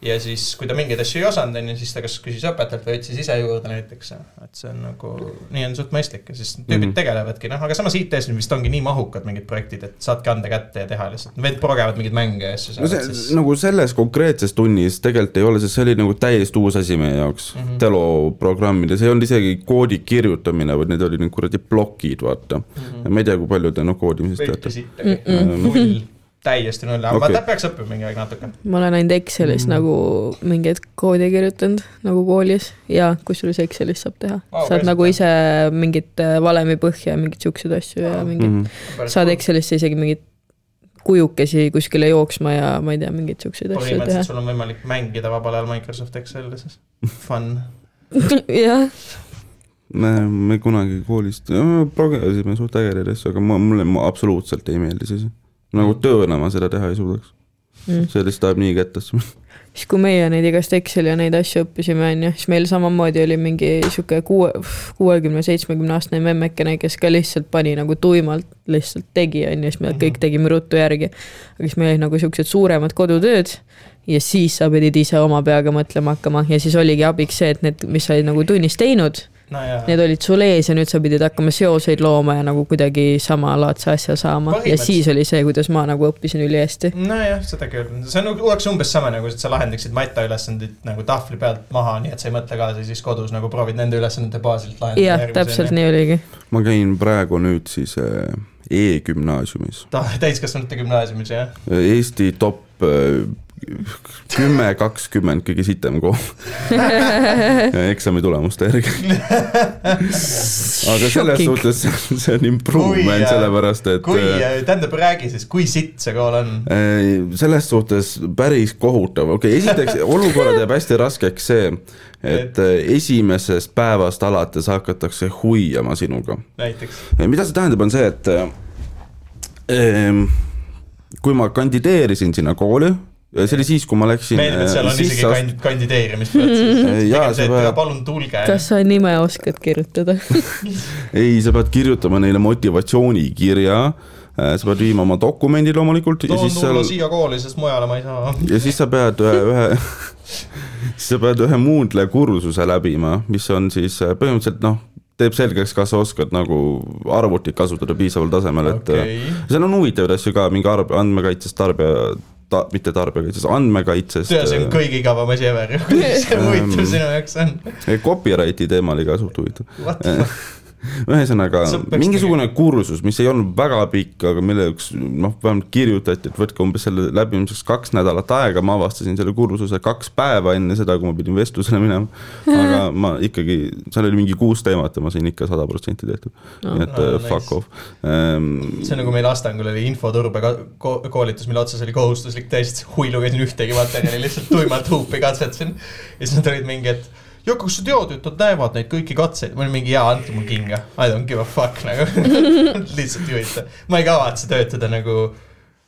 ja siis, kui ta mingeid asju ei osanud, onju, siis ta kas küsis õpetajalt või otsis ise juurde näiteks. et see on nagu, nii on suht mõistlik ja siis tüübid mm. -hmm. tegelevadki, noh, aga samas IT-s nüüd vist ongi nii mahukad mingid projektid, et saadki ande kätte ja teha lihtsalt. vend progevad mingeid mänge ja asju no see siis nagu selles konkreetses tunnis tegelikult ei ole, sest see oli nagu täiesti uus asi meie jaoks mm. -hmm. Telo programmides, ei olnud isegi koodi kirjutamine, vaid need olid need kuradi plokid, vaata mm. -hmm. ma ei tea, kui palju te noh koodimisest teate. null, täiesti null, aga okay. ma peaks õppima mingi aeg natuke. ma olen ainult Excelis Mm. nagu mingeid koode kirjutanud nagu koolis ja kusjuures Excelis saab teha wow,. saad nagu ise mingit äh, valemi põhja ja mingeid siukseid asju ja Aa. mingeid Mm mm, -hmm. saad Excelisse isegi mingeid kujukesi kuskile jooksma ja ma ei tea, mingeid siukseid asju teha põhimõtteliselt. sul on võimalik mängida vabal ajal Microsoft Excelis, fun. jah, me, me kunagi koolist progesime suht ägedaid asju, aga ma, mulle ma absoluutselt ei meeldi see asi. Nagu tööna ma seda teha ei suudaks Mm. see lihtsalt ajab nii kettasse. siis kui meie neid igast Exceli ja neid asju õppisime, onju, siis meil samamoodi oli mingi sihuke kuue, kuuekümne, seitsmekümne aastane memmekene, kes ka lihtsalt pani nagu tuimalt, lihtsalt tegi, onju, siis me Mhm. kõik tegime ruttu järgi. aga siis meil olid nagu siuksed suuremad kodutööd ja siis sa pidid ise oma peaga mõtlema hakkama ja siis oligi abiks see, et need, mis sa olid nagu tunnis teinud, no need olid sul ees ja nüüd sa pidid hakkama seoseid looma ja nagu kuidagi samalaadse asja saama ja siis oli see, kuidas ma nagu õppisin ülihästi. nojah, seda küll, see on nagu oleks umbes sama nagu, et sa lahendaksid mataülesandid nagu tahvli pealt maha, nii et sa ei mõtle kaasa ja siis kodus nagu proovid nende ülesannete baasilt lahendada. jah, täpselt. nii oligi. ma käin praegu nüüd siis äh, E-gümnaasiumis, täiskasvanute gümnaasiumis jah. Eesti top äh, kümme, kakskümmend kõige sitem kool eksami tulemuste järgi. aga selles suhtes see on improvement, Kui, äh, sellepärast et kui äh,, tähendab, räägi siis, kui sitt see kool on? Äh, selles suhtes päris kohutav, okei okay,, esiteks olukorra teeb hästi raskeks see, et äh, esimesest päevast alates hakatakse huiama sinuga. näiteks. mida see tähendab, on see, et äh, ähm, kui ma kandideerisin sinna kooli, see oli siis, kui ma läksin meeldib, et seal on äh, isegi sisse kand-, kandideerimisprotsess. Palun tulge. kas sa nime oskad kirjutada? ei, sa pead kirjutama neile motivatsioonikirja, sa pead viima oma dokumendid loomulikult ja toon siis tulla seal siia kooli, sest mujale ma ei saa. ja siis sa pead ühe, ühe, siis sa pead ühe Moodle kursuse läbima, mis on siis äh, põhimõtteliselt noh, teeb selgeks, kas sa oskad nagu arvutit kasutada piisaval tasemel, et äh, okei. seal on huvitavaid asju ka, mingi arv-, andmekaitsest tarbija, ta-, mitte tarbijakaitsest, andmekaitsest. see on kõige igavam asi ever. kuidas see huvitav sinu jaoks on? Copyrighti teema oli ka suht huvitav. Ühesõnaga mingisugune kursus, mis ei olnud väga pikk, aga mille jaoks noh, vähemalt kirjutati, et võtke umbes selle läbimiseks kaks nädalat aega, ma avastasin selle kursuse kaks päeva enne seda, kui ma pidin vestlusele minema. aga ma ikkagi, seal oli mingi kuus teemat ja ma sain ikka sada protsenti tehtud, nii et No, no, nice. fuck off ähm,. see on nagu meil Astangul oli infoturbe ko koolitus, mille otsas oli kohustuslik tõesti, hui lugesin ühtegi materjali, lihtsalt tuimalt huupi katsetasin. ja siis nad olid mingi, et ja kas et nad näevad neid kõiki katseid, ma olin mingi jaa, andke mulle kinga, I don't give a fuck nagu lihtsalt ei huvita. ma ei kavatse töötada nagu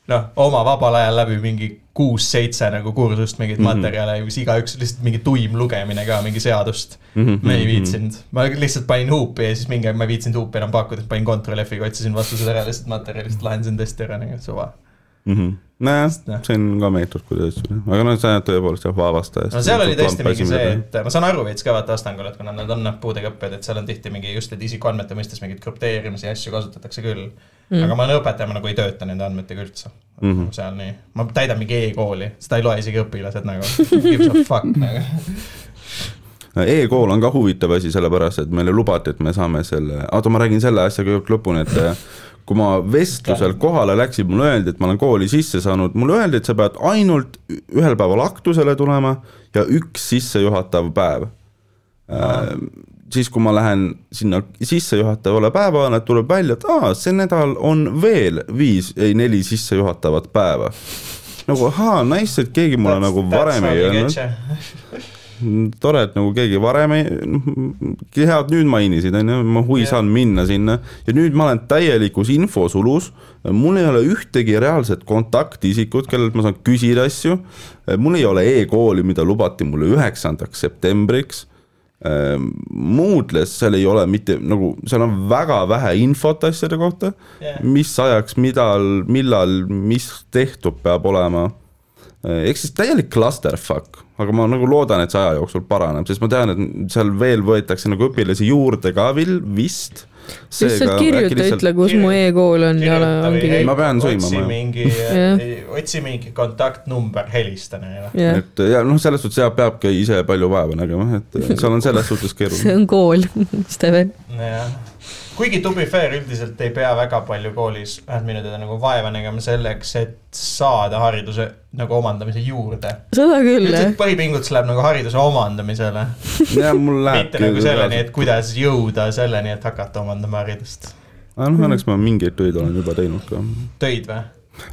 noh, oma vabal ajal läbi mingi kuus-seitse nagu kursust mingeid mm Mhm. -hmm. materjale, mis igaüks lihtsalt mingi tuim lugemine ka, mingi seadust. Mhm, ma ei viitsinud, ma lihtsalt panin huupi ja siis mingi aeg ma ei viitsinud huupi enam pakkuda, panin Ctrl F-iga, otsisin vastused ära lihtsalt materjalist, lahendasin testi ära nagu suva. mm. -hmm. nojah, see on ka meetod, kuidas, aga noh, sa tõepoolest jah, vaevastajast. no seal oli tõesti mingi see, et ma saan aru veits ka vaata Astangul, et kuna nad on noh puudega õppijad, et seal on tihti mingi just, et isikuandmete mõistes mingeid krüpteerimisi ja asju kasutatakse küll mm.. aga ma õpetajana nagu ei tööta nende andmetega üldse mm. -hmm. seal nii, ma täidan mingi e-kooli, seda ei loe isegi õpilased nagu, gives a fuck nagu. E-kool on ka huvitav asi, sellepärast et meile lubati, et me saame selle, oota, ma räägin selle asja kõigepealt lõpuni, et kui ma vestlusel kohale läksin, mulle öeldi, et ma olen kooli sisse saanud, mulle öeldi, et sa pead ainult ühel päeval aktusele tulema ja üks sissejuhatav päev. siis, kui ma lähen sinna sissejuhatavale päevale, tuleb välja, et aa, see nädal on veel viis, ei neli sissejuhatavat päeva. nagu ahaa, nice, et keegi mulle nagu varem ei öelnud. tore, et nagu keegi varem ei, hea, et nüüd mainisid, on ju, ma huvi saan minna sinna ja nüüd ma olen täielikus infosulus. mul ei ole ühtegi reaalset kontaktisikut, kellelt ma saan küsida asju. mul ei ole e-kooli, mida lubati mulle üheksandaks septembriks. Moodles, seal ei ole mitte nagu, seal on väga vähe infot asjade kohta Jah. mis ajaks, millal, millal, mis tehtud peab olema. Ehk siis täielik clusterfuck, aga ma nagu loodan, et see aja jooksul paraneb, sest ma tean, et seal veel võetakse nagu õpilasi juurde ka veel vist. lihtsalt kirjuta, ütle, kus mu e-kool on ja ole, ongi kõik. Ma pean sõimama, otsi mingi otsi mingi kontaktnumber, helista neile. et ja noh, selles suhtes jah, peabki ise palju vaeva nägema, et seal on selles suhtes see keeruline. on kool, Steven. jah, kuigi to be fair, üldiselt ei pea väga palju koolis, vähemalt minu teada nagu vaeva nägema selleks, et saada hariduse nagu omandamise juurde. seda küll, jah põhipingutus läheb nagu hariduse omandamisele, ja mul läheb mitte nagu selleni, et kuidas jõuda selleni, et hakata omandama haridust. aga noh, õnneks ma mingeid töid olen juba teinud ka töid või?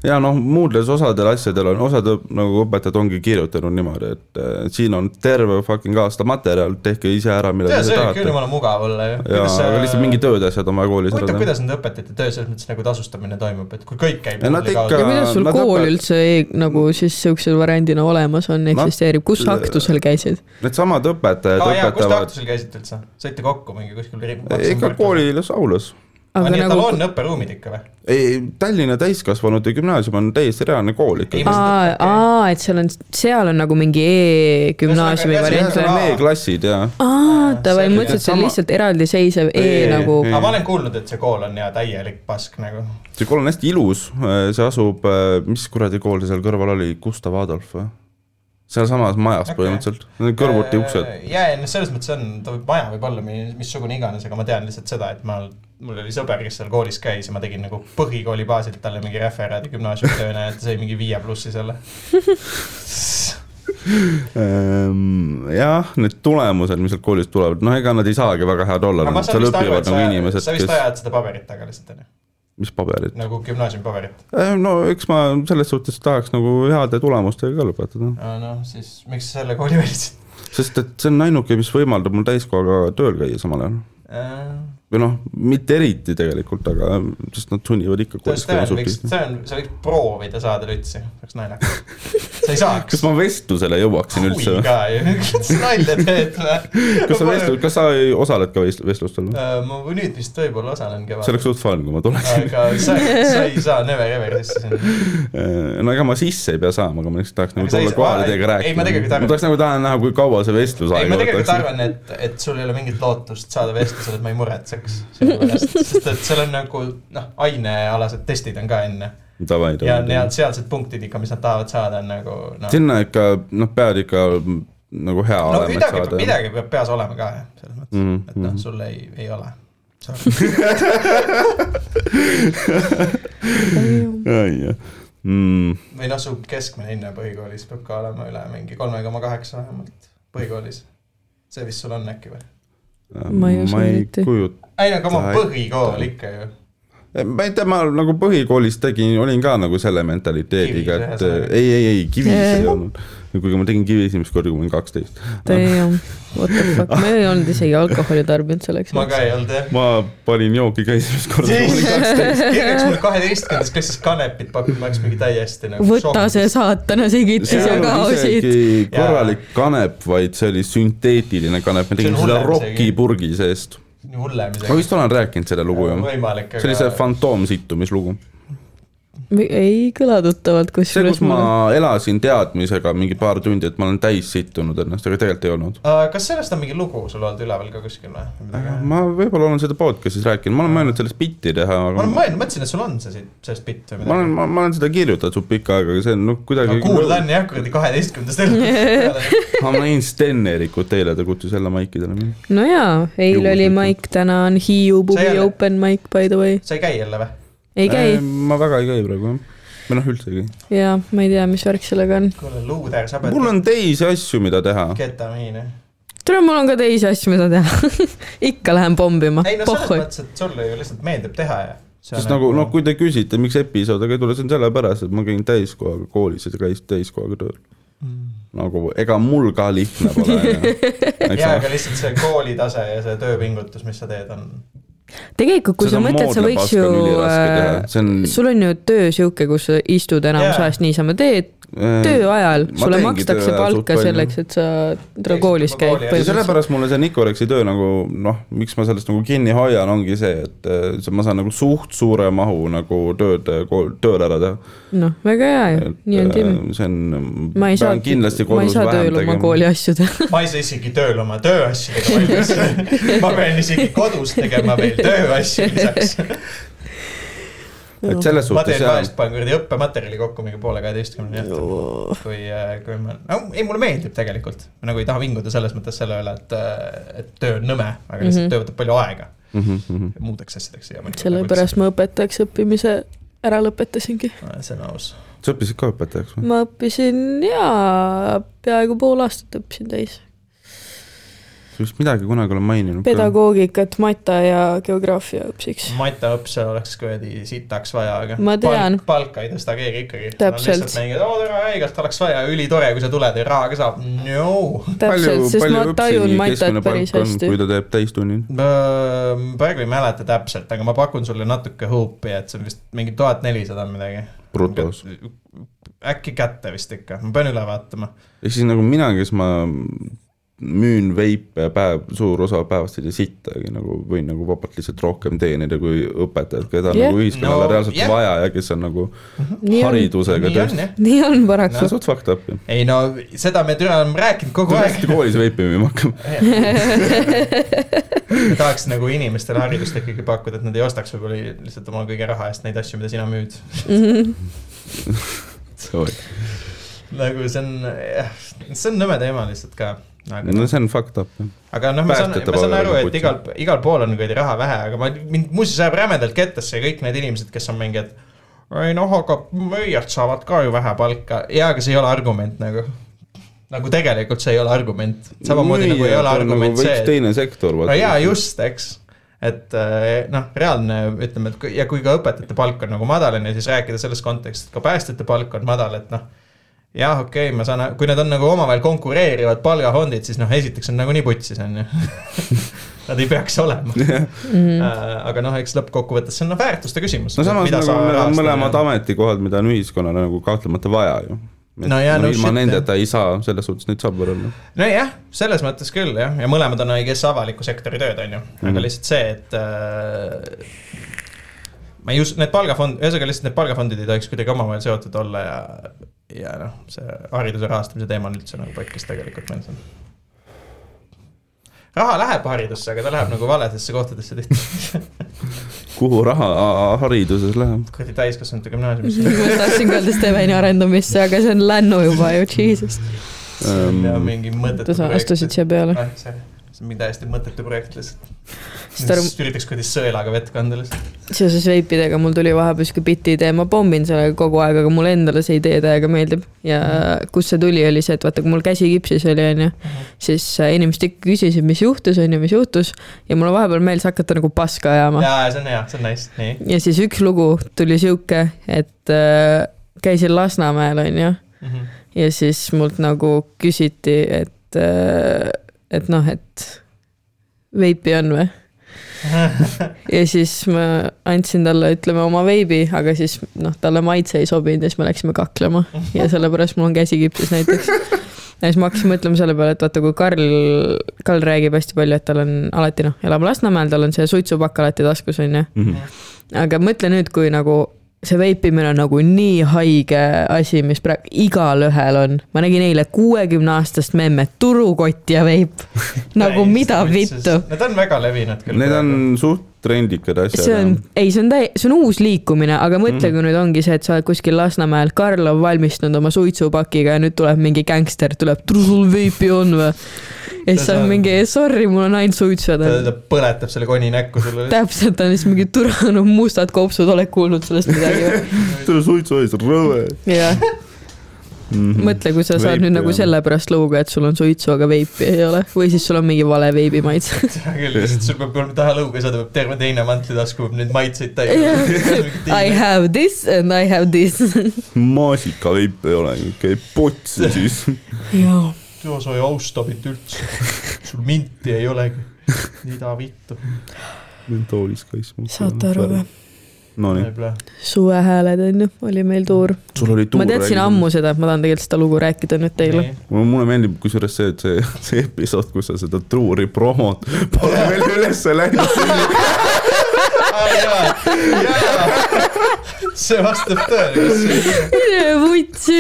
Ja noh, Moodles osadel asjadel on, osad nagu õpetajad ongi kirjutanud niimoodi, et äh, siin on terve fucking aasta materjal, tehke ise ära, mida te see ise võib küll tahate. jumala mugav olla ju. ja, aga lihtsalt mingid tööasjad on vaja koolis ära huvitav, teha. kuidas nende õpetajate töö selles mõttes nagu tasustamine toimub, et kui kõik käib Ja ikka- ja kuidas sul kool õpe- üldse e nagu siis siukse variandina olemas on, Nad- eksisteerib, kus aktusel käisid? Needsamad õpetajad aa jaa, kus te õpetavad aktusel käisite üldse? saite kokku mingi kuskil ikka. koolis aulas. Aga nii, et tal nagu on õpperuumid ikka või? ei, Tallinna täiskasvanute gümnaasium on täiesti reaalne kool ikkagi ma-. aa, aa, et seal on, seal on nagu mingi e-gümnaasiumi variant või on? e-klassid ja, aa, davai, selge. mõtlesin, et see on lihtsalt eraldiseisev e Ei, nagu ei. aga ma olen kuulnud, et see kool on ja täielik pask nagu. see kool on hästi ilus, see asub, mis kuradi kool see seal kõrval oli, Gustav Adolf või? Sealsamas majas Okei. põhimõtteliselt, kõrvuti uksed. ja, ja noh, selles mõttes on, ta võib, maja võib olla mi- missugune iganes, aga ma tean lihtsalt seda, et ma, mul oli sõber, kes seal koolis käis ja ma tegin nagu põhikooli baasilt talle mingi referaadi gümnaasiumitööna ja ta sai mingi viie plussi selle. Ehm, jah, need tulemused, mis sealt koolist tulevad, noh, ega nad ei saagi väga head olla seal õpivad nagu inimesed, sa vist kes, ajad seda paberit taga lihtsalt onju, mis paberid. nagu gümnaasiumi paberit. no eks ma selles suhtes tahaks nagu heade tulemustega ka lõpetada, noh, siis miks sa selle kooli valisid? sest et see on ainuke, mis võimaldab mul täiskohaga tööl käia samal ajal. Äh, või noh, mitte eriti tegelikult, aga sest nad sunnivad ikka võiks, supist. see on, sa võiks proovida saada lütsi, oleks naljakas. sa ei saaks kas. ma vestlusele jõuaksin üldse huvi või? ka ju, kas nalja teed või? kas sa vestlus, kas sa ei- osaled ka vest- vestlustel või? ma nüüd vist võib-olla osalen see oleks kevadel. suht fun, kui ma tuleksin. aga sa, sa ei saa never ever sisse sinna. no ega ma sisse ei pea saama, aga ma lihtsalt tahaks nagu tulla kohale ei- teiega ei, rääkima. ma tahaks nagu tahan näha, kui kaua see vestlus ei, aega ma tegelikult võtaks. arvan, et, et sul ei ole mingit lootust saada vestlusele, et ma ei muretseks pärast, sest et seal on nagu noh, ainealased testid on ka enne Davai, ja davai. need sealsed punktid ikka, mis nad tahavad saada, on nagu noh. sinna ikka, noh, pead ikka nagu hea no olema, midagi, saada. midagi peab peas olema ka jah, selles mõttes mm, -hmm. et noh, mhm. sul ei, ei ole. Mm, või noh, su keskmine hinne põhikoolis peab ka olema üle mingi kolme koma kaheksa vähemalt põhikoolis. see vist sul on äkki või? Ma ei ma ei kujuta, ei no aga oma Ta- põhikool ikka ju. ma ei tea, ma nagu põhikoolis tegin, olin ka nagu selle mentaliteediga, et ei, ei, ei kivis ei olnud. kuigi ma tegin kivi esimest korda, kui ma olin kaksteist. Damn, what the fuck, ma ei olnud isegi alkoholi tarbinud selleks. ma ka ei olnud jah. ma panin jooki ka esimest korda, kui ma olin kaksteist. kirjaks mulle kaheteistkümnendas klassis kanepit pakkunud, ma oleks mingi täiesti nagu võta see saatana sigitis ja ei kao olnud siit. isegi korralik kanep, vaid see oli sünteetiline kanep, on tegin seda rokipurgi seest. Nii hullem ma vist olen rääkinud seda lugu ju. see oli see fantoomsittumislugu. Ei kõla tuttavalt see, kusjuures kus ma elasin teadmisega mingi paar tundi, et ma olen täis sittunud ennast, aga tegelikult ei olnud. kas sellest on mingi lugu sul olnud üleval ka kuskil või? ma võib-olla olen seda podcast'is rääkinud, ma olen mõelnud sellest bitti teha, ma aga olen mõelnud, mõtlesin, et sul on see siit, sellest bitt või ma olen, midagi. ma, ma olen seda kirjutanud suht pikka aega, aga see on noh, kuidagi no kuulda on jah, kuradi kaheteistkümnendast elust. ma näin Sten-Erikut eile, ta kutsus jälle maikidele mind. no jaa, eile oli. Maik, täna on Hiiu See pubi open mic by the way. sa ei käi jälle või? Ei käi ma väga ei käi praegu jah, või noh, üldse ei käi. jaa, ma ei tea, mis värk sellega on. kuule, luuder, sa pead mul on teisi asju, mida teha. ketamiini. tere, mul on ka teisi asju, mida teha. ikka lähen pommima ei, no selles pohhui. mõttes, et sulle ju lihtsalt meeldib teha ja. sest nagu noh, kui te küsite, miks episood, aga ei tule, see on sellepärast, et ma käin täiskohaga koolis ja ta käis täiskohaga tööl. nagu ega mul ka lihtne pole, jaa, aga lihtsalt see koolitase ja see tööpingutus, mis sa teed, on. tegelikult, kui sa mõtled, sa võiks ju, on sul on ju töö sihuke, kus sa istud enamus Jaa. ajast niisama teed, äh, töö ajal, sulle makstakse palka selleks, et sa koolis käid sellepärast mulle see Nicoreksi töö nagu noh, miks ma sellest nagu kinni hoian, ongi see, et äh, see- ma saan nagu suht suure mahu nagu tööd tööl ära teha. noh, väga hea ju, nii on Tim. see on, ma ei saa, ma ei saa tööl oma tegema. kooli asju teha. ma ei saa isegi tööl oma tööasjadega valmis. ma pean isegi kodus tegema veel tööasju lisaks. et selles ma suhtes teen jah, vahest, panen kuradi õppematerjali kokku mingi poole kaheteistkümneni õhtul. kui, kui ma, no ei, mulle meeldib tegelikult. ma nagu ei taha vinguda selles mõttes selle üle, et, et töö on nõme, aga lihtsalt mm -hmm. töö võtab palju aega Mhm, muudeks asjadeks ja. sellepärast ma õpetajaks õppimise ära lõpetasingi. see on aus. sa õppisid ka õpetajaks või? ma õppisin jaa, peaaegu pool aastat õppisin täis. Vist midagi kunagi olen maininud. pedagoogikat, mata ja geograafia õpsiks. mataõpse oleks kuradi sitaks vaja, aga. Ma tean. palka ei tõsta keegi ikkagi. Täpselt. lihtsalt mingi, oo tere, haigelt oleks vaja, ülitore, kui sa tuled ja raha ka saab. no. täpselt, sest ma tajun matat päris hästi kui. ta teeb täistunnid? praegu ei mäleta täpselt, aga ma pakun sulle natuke huupi, et see on vist mingi tuhat nelisada midagi. brutos. äkki kätte vist ikka, ma pean üle vaatama. ehk siis nagu mina, kes ma müün veipe päev, suur osa päevast ei tee sittagi nagu võin nagu vabalt lihtsalt rohkem teenida kui õpetajad, keda Jah. nagu ühiskonnale No, reaalselt jah. vaja ja kes on nagu nii haridusega nii on tõesti. jah. nii on paraku. suht fucked up ju. ei no seda me türa oleme rääkinud kogu kui aeg koolis veipi müüma hakkab. tahaks nagu inimestele haridust ikkagi pakkuda, et nad ei ostaks võib-olla lihtsalt oma kõige raha eest neid asju, mida sina müüd. nagu see on, see on nõme teema lihtsalt ka. Aga no see on fucked up aga noh, ma saan, ma saan aru, et igal, igal pool on kuradi raha vähe, aga ma, mind muuseas ajab rämedalt kettasse kõik need inimesed, kes on mingi, et ei noh, aga müüjad saavad ka ju vähe palka. jaa, aga see ei ole argument nagu. nagu tegelikult see ei ole argument. samamoodi nagu ei ole argument see, võiks et teine sektor. no jaa, just, eks. et eh, noh, reaalne, ütleme, et ja kui ka õpetajate palk on nagu madal, on ju, siis rääkida selles kontekstis, et ka päästjate palk on madal, et noh. jah, okei okay,, ma saan, kui need on nagu omavahel konkureerivad palgafondid, siis noh, esiteks on nagunii putsis, on ju. Nad ei peaks olema. aga noh, eks lõppkokkuvõttes see on noh, väärtuste küsimus. no samas nagu need on mõlemad ametikohad, mida on ühiskonnale nagu kahtlemata vaja ju. No jaa, no ilma shit, nendeta ei saa, selles suhtes neid saab võrrelda. nojah, selles mõttes küll jah, ja mõlemad on õiges avaliku sektori tööd, on ju, aga Mhm. lihtsalt see, et äh, ma ei usu, need palgafond, ühesõnaga lihtsalt need palgafondid ei tohiks kuidagi omavahel seotud olla ja, ja noh, see hariduse rahastamise teema on üldse nagu paikis tegelikult meil siin. raha läheb haridusse, aga ta läheb nagu valedesse kohtadesse tihti. kuhu raha hariduses läheb? kuradi täiskasvanute gümnaasiumisse. ma tahtsin ka öelda Steveni arendamisse, aga see on lännu juba ju, jesus. ja mingi mõttetu sa astusid siia peale. ah,. See on mingi täiesti mõttetu projekt lihtsalt. Sest arv- üritaks kuidagi sõelaga vett kanda lihtsalt. seoses veipidega mul tuli vahepeal sihuke biti idee, ma pommin sellega kogu aeg, aga mulle endale see idee täiega meeldib. ja kust see tuli, oli see, et vaata, kui mul käsi kipsis oli, onju, siis äh, inimesed ikka küsisid, mis juhtus, onju, mis juhtus. ja mulle vahepeal meeldis hakata nagu paska ajama. jaa, see on hea, see on nice, nii. ja siis üks lugu tuli sihuke, et äh, käisin Lasnamäel, onju, ja siis mult nagu küsiti, et äh,, et noh, et veipi on või? ja siis ma andsin talle, ütleme oma veibi, aga siis noh, talle maitse ei sobinud ja siis me läksime kaklema ja sellepärast mul on käsi kipsis näiteks. ja siis ma hakkasin mõtlema selle peale, et vaata, kui Karl, Karl räägib hästi palju, et tal on alati noh, elab Lasnamäel, tal on see suitsupakk alati taskus onju. aga mõtle nüüd, kui nagu see veipimine on nagu nii haige asi, mis praegu igalühel on. ma nägin eile kuuekümne aastast memmet, turukott ja veip. nagu mida vittu. Need on väga levinud küll. Need on suht trendikad asjad. see on, ei, see on täi-, see on uus liikumine, aga mõtle, kui nüüd ongi see, et sa oled kuskil Lasnamäel, Karl on valmistunud oma suitsupakiga ja nüüd tuleb mingi gängster, tuleb, sul veipi on või? ja siis Ta on mingi, sorry, mul on ainult suitsud. ta, ta põletab selle koni näkku sulle. täpselt, on siis mingi turanud mustad kopsud, oled kuulnud sellest midagi või? selle suitsu ees rõve. jah, Mhm. mõtle, kui sa saad Veipi, nüüd nagu jah. sellepärast lõuga, et sul on suitsu, aga veipi ei ole või siis sul on mingi vale veibi maitse. hea küll, lihtsalt sul peab olema taha lõuga saada, peab terve teine mantlitask peab neid maitseid Yeah. täis I have this and I have this. maasikaveip ei ole, käib potsi siis. jaa. joo, sa ei austa mind üldse. sul minti ei olegi. mida vittu. mentoolis kaitsma. saate aru või?? Nonii, suvehääled on ju, oli meil tuur. sul oli tuur. ma teadsin ammu seda, et ma tahan tegelikult seda lugu rääkida nüüd teile. mulle meeldib kusjuures see, et see, see episood, kus sa seda truuri promod, pole veel ülesse läinud. see vastab tõele, see, vutsi.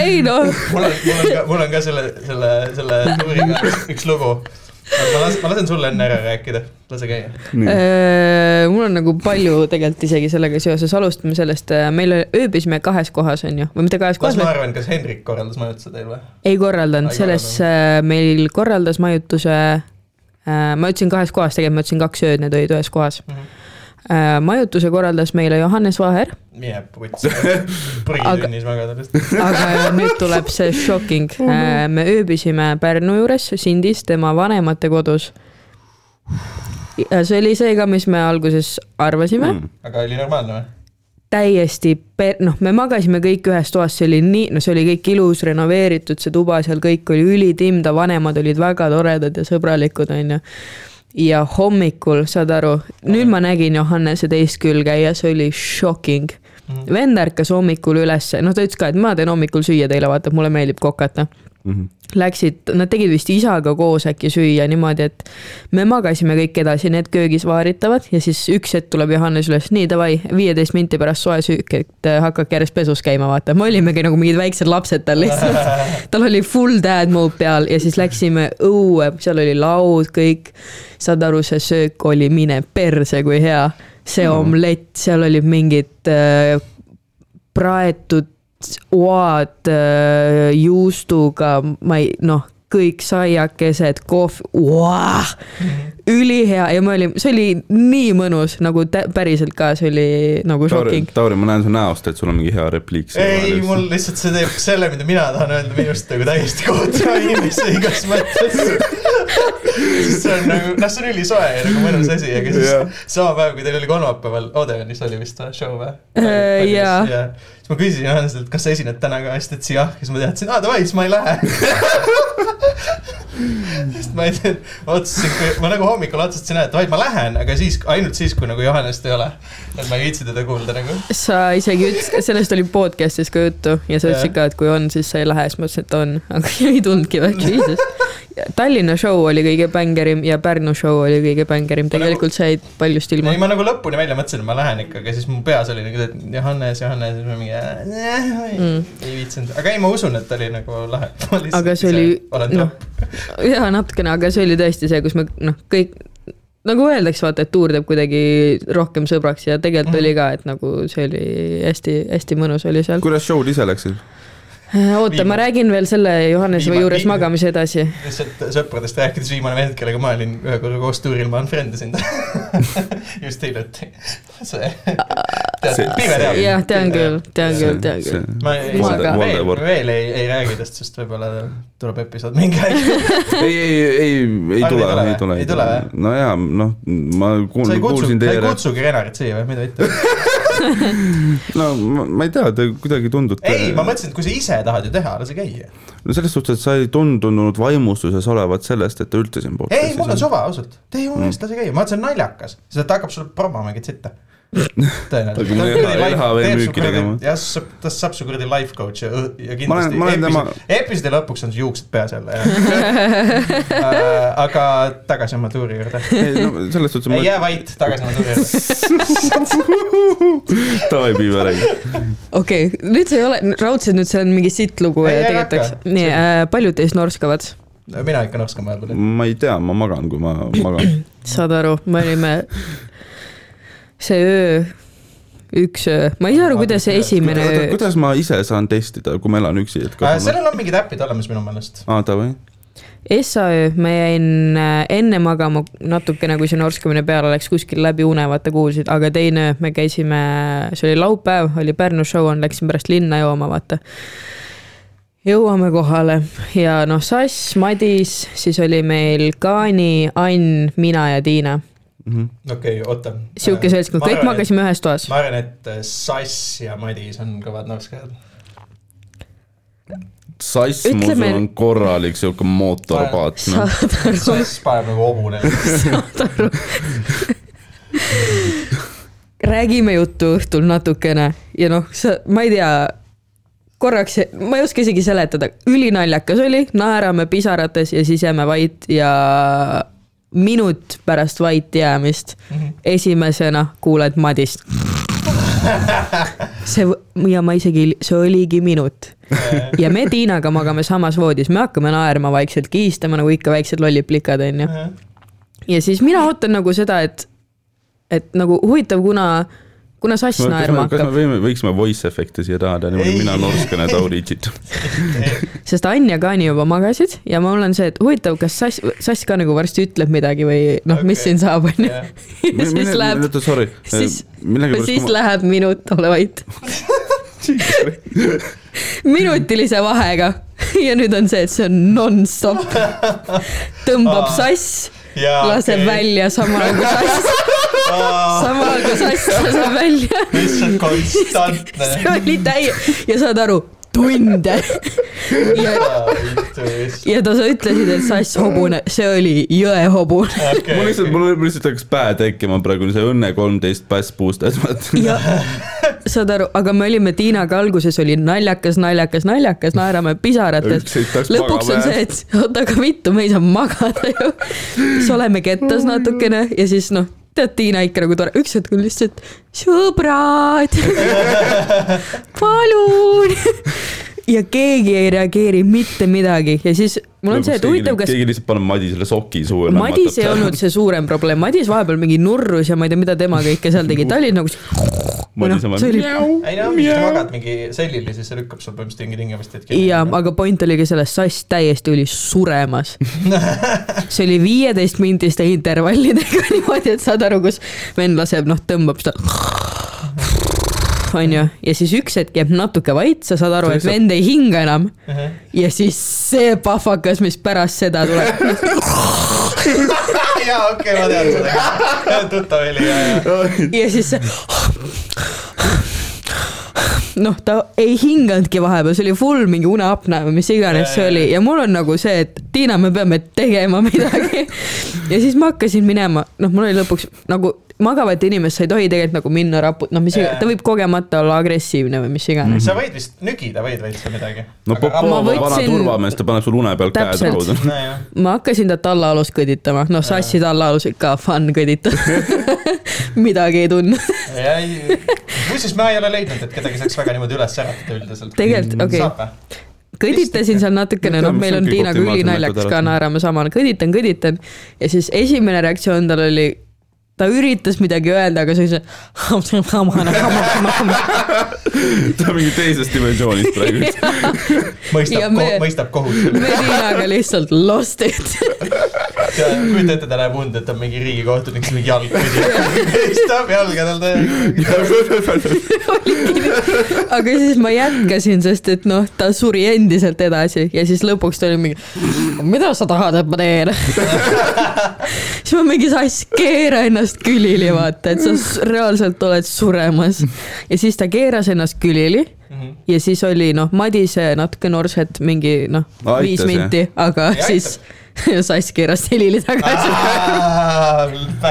ei noh, mul on, mul on ka, mul on ka selle, selle, selle tuuriga üks lugu. Ma lasen, ma lasen sulle enne ära rääkida, lase käia. Äh, mul on nagu palju tegelikult isegi sellega seoses, alustame sellest, meil ööbisime kahes kohas, on ju, või mitte kahes kas kohas ma, arvan, kas Hendrik korraldas majutuse teil või? ei korraldanud, selles äh, meil korraldas majutuse äh,, ma ütlesin kahes kohas, tegelikult ma ütlesin kaks ööd, need olid ühes kohas Mhm. äh,. Majutuse korraldas meile Johannes Vaher, mine putsi, prügitunnis magada lihtsalt. aga nüüd tuleb see shocking äh,, me ööbisime Pärnu juures, Sindis, tema vanemate kodus. ja see oli see ka, mis me alguses arvasime mm., aga oli normaalne või? täiesti per-, noh, me magasime kõik ühes toas, see oli nii, no see oli kõik ilus, renoveeritud, see tuba seal kõik oli ülitimm, ta vanemad olid väga toredad ja sõbralikud, onju. Ja hommikul, saad aru, nüüd ma nägin Johannese teist külge ja see oli shocking. Mhm. vend ärkas hommikul ülesse, noh ta ütles ka, et ma teen hommikul süüa teile, vaata, mulle meeldib kokata. Mhm. Läksid, nad tegid vist isaga koos äkki süüa niimoodi, et me magasime kõik edasi, need köögis vaaritavad ja siis üks hetk tuleb Johannes üles, nii davai, viieteist minti pärast soe süük, et äh, hakake järjest pesus käima, vaata, me olimegi nagu mingid väiksed lapsed tal lihtsalt. tal oli full dad mode peal ja siis läksime õue, seal oli laud, kõik. saad aru, see söök oli mine perse, kui hea. see Mhm. omlett, seal olid mingid äh, praetud oad äh, juustuga, ma ei, noh, kõik saiakesed, kohv, ülihea ja me olime, see oli nii mõnus nagu päriselt ka, see oli nagu shocking., Tauri, ma näen su näost, et sul on mingi hea repliik. ei, mul lihtsalt see teeb selle, mida mina tahan öelda minust nagu täiesti kohutava inimese igas mõttes. sest see on nagu, noh, see on ülisoe ja nagu mõnus asi, aga siis Jah. sama päev, kui teil oli kolmapäeval Odeonis oli vist või, show või? Äh, jaa. siis ma küsisin Johanneselt, kas sa esined täna ka, siis ta ütles jah, siis ma teadsin, aa davai, siis ma ei lähe. sest ma ei tea, otsustasin, ma nagu hommikul otsustasin, et vaid ma lähen, aga siis, ainult siis, kui nagu Johannest ei ole. et ma ei viitsi teda kuulda nagu. sa isegi ütlesid, sellest oli podcast'is ka juttu ja sa ütlesid ka, et kui on, siis sa ei lähe, siis ma ütlesin, et on, aga ei tulnudki või, jesus. Tallinna show oli kõige bängerim ja Pärnu show oli kõige bängerim, tegelikult sa jäid paljust ilma ei, ma nagu lõpuni välja mõtlesin, et ma lähen ikka, aga siis mu peas oli nagu, et Johannes, Johannes, siis ma mingi äh, Mm. ei viitsinud, aga ei, ma usun, et oli nagu lahe. aga see oli, noh jaa, natukene, aga see oli tõesti see, kus me noh, kõik nagu öeldakse, vaata, et tuur teeb kuidagi rohkem sõbraks ja tegelikult Mhm. oli ka, et nagu see oli hästi-hästi mõnus oli seal. kuidas show'd ise läksid? oota, ma räägin veel selle Johannese Viima- juures viim- magamise edasi. lihtsalt sõpradest rääkides, viimane vend, kellega ma olin ühe korra koos tuuril, ma unfriend isin ta. just hiljuti. see, tead pime teab. jah, tean küll, tean küll, tean küll. ma ei, Ma ka. veel, veel ei, ei räägi tast, sest võib-olla tuleb episood mingi aeg. ei, ei, ei, ei tule, ei tule ei tule, no jaa, noh, ma kuulsin, kuulsin sa ei teie, kutsugi Renarit siia või, mida vittu? no ma, ma ei tea, te kuidagi tundute. ei, ma mõtlesin, et kui sa ise tahad ju teha, lase käia. no selles suhtes, et sa ei tundunud vaimustuses olevat sellest, et te üldse siin ei, mul on suva ausalt, tee jumala eest, lase käia, ma mõtlesin naljakas, sest ta hakkab sulle promoma mingit sitta. Jah, ta saab su kuradi life coach ja, ja Ma olen- kindlasti ma olen tema- episoodi, episoodi lõpuks on su juuksed peas jälle aga tagasi oma tuuri juurde. ei no selles suhtes ei jää vait, tagasi oma tuuri juurde. davai, Piiva räägi. okei nüüd see ei ole, raudselt nüüd see on mingi sitt lugu ja tegelikult nii äh,, paljud teist norskavad, mina ikka norskan vahepeal. ma ei tea, ma magan, kui ma magan. saad aru, me olime see öö, üks öö, ma ei saa aru, kuidas see esimene öö, kuidas ma ise saan testida, kui ma elan üksi, et kas ma sellel on mingid äpid olemas minu meelest. aa, davai. Essaöö ma jäin äh, enne magama natukene, kui see norskamine peale läks, kuskil läbi une vaata kuulsid, aga teine öö me käisime, see oli laupäev, oli Pärnu show on, läksin pärast linna jooma, vaata. jõuame kohale ja noh, Sass, Madis, siis oli meil Kaani, Ann, mina ja Tiina. Mhm. okei, oota. sihuke seltskond, kõik magasime ühes toas. ma arvan, et äh, Sass ja Madis on kõvad norskajad. sass, ma usun, on korralik sihuke mootorpaat, noh. saad aru, Sass paneb nagu hobune. saad aru. räägime juttu õhtul natukene ja noh, sa, ma ei tea, korraks, ma ei oska isegi seletada, ülinaljakas oli, naerame pisarates ja siis jääme vait ja minut pärast vait jäämist esimesena kuuled Madist. see ja ma isegi, see oligi minut. Ja me Tiinaga magame samas voodis, me hakkame naerma vaikselt, kiistama nagu ikka väiksed lollid plikad onju. ja siis mina ootan nagu seda, et, et nagu huvitav, kuna, kuna Sass kas naerma me, kas me hakkab, võime, võiksime voice efekte siia taha teha, niimoodi Ei. mina norskane Tauri tšit. sest Ann ja Kaani juba magasid ja mul on see, et huvitav, kas Sass, Sass ka nagu varsti ütleb midagi või noh, mis Okei. siin saab, onju. ja siis läheb, siis, siis läheb minut, ole vait, minutilise vahega ja nüüd on see, et see on nonstop. tõmbab. Sass, ja laseb välja samal ajal kui Sass, kui Sass laseb välja. lihtsalt konstantne. see oli täie- ja saad aru, tunde. ja, ja ta, sa ütlesid, et Sass hobune, see oli jõe hobune. mul lihtsalt, mul lihtsalt hakkas päe tekkima praegu see Õnne kolmteist bass boosted, vaata. ja saad aru, aga me olime Tiinaga alguses oli naljakas, naljakas, naljakas, naerame pisarates lõpuks on see, et oota, aga vittu, me ei saa magada ju. siis oleme kettas natukene ja siis noh, tead Tiina ikka nagu tore, üks hetk on lihtsalt sõbrad palun. Ja keegi ei reageeri mitte midagi ja siis mul on see, et huvitav, kas keegi lihtsalt paneb Madisele soki suhu. Madis ei olnud see suurem probleem, Madis vahepeal mingi nurrus ja ma ei tea, mida tema kõike seal tegi, ta oli nagu. Madis on no, kui sa magad mingi sellili, siis see lükkab sul põhimõtteliselt mingi tingimist hetkel. ja, aga point oligi selles, Sass täiesti oli suremas. see oli viieteist mindiste intervallidega niimoodi, et saad aru, kus vend laseb, noh, tõmbab seda. onju, ja siis üks hetk jääb natuke vait, sa saad aru, et vend ei hinga enam. ja siis see pahvakas, mis pärast seda tuleb. jaa, okei, ma tean seda. tuttav heli ja, ja. ja siis see noh, ta ei hinganudki vahepeal, see oli full mingi uneapnea või mis iganes see oli ja mul on nagu see, et Tiina, me peame tegema midagi. ja siis ma hakkasin minema, noh, mul oli lõpuks nagu magavat inimest sa ei tohi tegelikult nagu minna raput-, noh, mis iganes, ta võib kogemata olla agressiivne või mis iganes. sa võid vist nügida, võid veits või midagi. no Popov ma on vana võtsin- turvamees, ta paneb sul une peal käed rauda. nojah, ma hakkasin ta tallaalust kõditama, noh, sassi tallaalus ikka fun kõditada. midagi ei tundnud. muuseas ma ei ole leidnud, et kedagi saaks väga niimoodi üles äratada üldiselt. tegelikult, okei saab või? kõditasin seal natukene, noh, meil on Tiinaga ülinaljakas ka naerame samal, kõditan, kõditan ja siis esimene reaktsioon tal oli, ta üritas midagi öelda, aga see oli see. ta on mingi teisest dimensioonist praegu. Mõistab me..., mõistab kohut. me Tiinaga lihtsalt lost it. kujuta ette, ta näeb und, et on mingi riigikohtunik, siis mingi jalg pidi. istab jalgadel täiega. aga siis ma jätkasin, sest et noh, ta suri endiselt edasi ja siis lõpuks ta oli mingi, mida sa tahad, et ma teen? siis ma mingi sass, keera ennast külili, vaata, et sa reaalselt oled suremas. ja siis ta keeras ennast külili. Ja siis oli noh, Madise natuke norsed mingi noh, viis minti, aga Ei, siis sass keeras selili tagasi. ta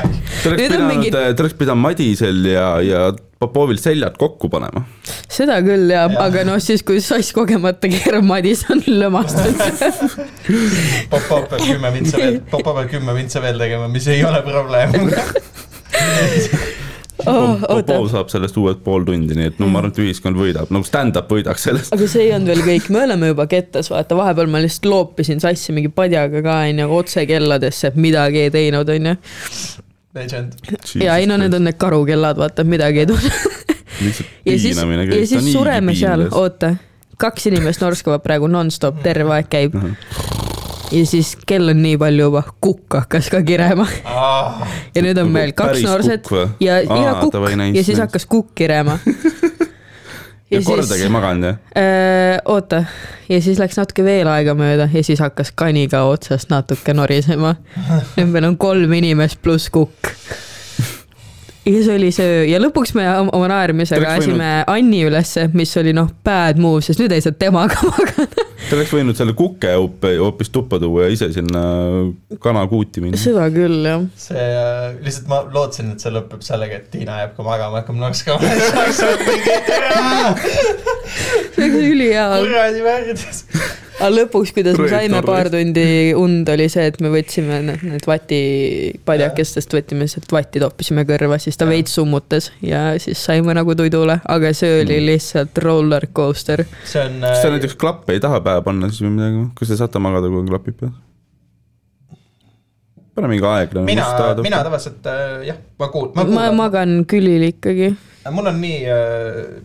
oleks pidanud ta oleks pidanud Madisel ja, ja Popovil seljad kokku panema. seda küll jah ja., aga noh, siis kui sass kogemata keerab, Madis on lömastunud. Popo peab kümme vintsa veel, Popo peab kümme vintsa veel tegema, mis ei ole probleem. oh, Popov, saab sellest uued pool tundi, nii et no ma arvan, et ühiskond võidab, nagu stand-up võidaks sellest. aga see ei olnud veel kõik, me oleme juba kettas, vaata vahepeal ma lihtsalt loopisin sassi mingi padjaga ka onju, otse kelladesse, et midagi ei teinud onju. Legend. ja ei no need on need karukellad, vaata midagi ei tunne. lihtsalt ja siis, ja siis sureme seal, oota, kaks inimest norskavad praegu nonstop, terve aeg käib. ja siis kell on nii palju juba, kukk hakkas ka kirema ja nüüd on Nagu meil kaks päris noorset ja, ja kukk ja siis hakkas kukk kirema. ja kordagi ei maganud jah? Äh, oota, ja siis läks natuke veel aega mööda ja siis hakkas kani ka otsast natuke norisema. nüüd meil on kolm inimest pluss kukk. ja see oli see öö ja lõpuks me om- oma naermisega Oleks võinud- asime Anni ülesse, mis oli noh, bad move, sest nüüd ei saa temaga magada. Ta oleks võinud selle kuke hoop- hoopis tuppa tuua ja ise sinna kanakuuti minna. seda küll jah. see äh,, lihtsalt ma lootsin, et see lõpeb sellega, et Tiina jääb ka magama, hakkab tere, see oli ülihea. kuradi värdjas. Aga lõpuks, kuidas me saime paar tundi und, oli see, et me võtsime need, need vatipadjakestest võtsime sealt vatti, toppisime kõrva, siis ta veits summutas ja siis saime nagu tuidule, aga see oli Mm. lihtsalt roller coaster. see on kas te äh, näiteks klappe ei taha pähe panna siis või midagi, kas te saate magada, kui on klapid peas? Pane mingi aeglane. mina, mina tavaliselt äh, jah, ma kuul-, ma ma magan külil ikkagi. mul on nii,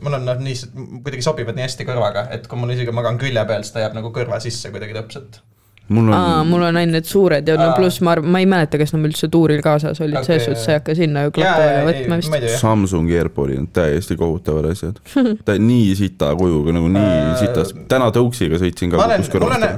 mul on noh, nii, kuidagi sobivad nii hästi kõrvaga, et kui mul isegi magan külje peal, siis ta jääb nagu kõrva sisse kuidagi täpselt. Mul aa, on, mul on ainult need suured ja no Aa. pluss ma arvan, ma ei mäleta, kas nad üldse tuuril kaasas olid, selles Okei, suhtes sa ei hakka sinna ju jaa, klappe jaa, võtma vist. Samsungi AirPodid on täiesti kohutavad asjad. ta nii sita kujuga nagu nii Äh, sitas, täna tõuksiga sõitsin ka ma olen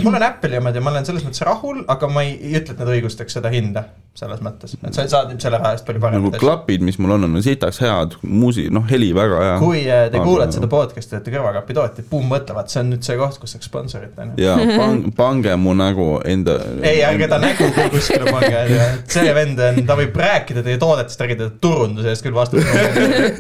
mul on, Apple'i omad ja ma olen selles mõttes rahul, aga ma ei, ei ütle, et nad õigustaks seda hinda selles mõttes, et sa saad nüüd selle raha eest palju nagu paremaid asju. klapid, mis mul on, on sitaks head, muusi, noh, heli väga hea. kui äh, te Aga- kuulate seda podcast'i, olete kõrvaklapi tootjad, Boom mõtlevad, see on nüüd see koht, kus saaks sponsorit on ju. ja pang-, pange mu nägu enda. ei, ärge ta nägu kuskile pange, see vend on, ta võib rääkida teie toodetest, ärge teda turunduse eest küll vastutama.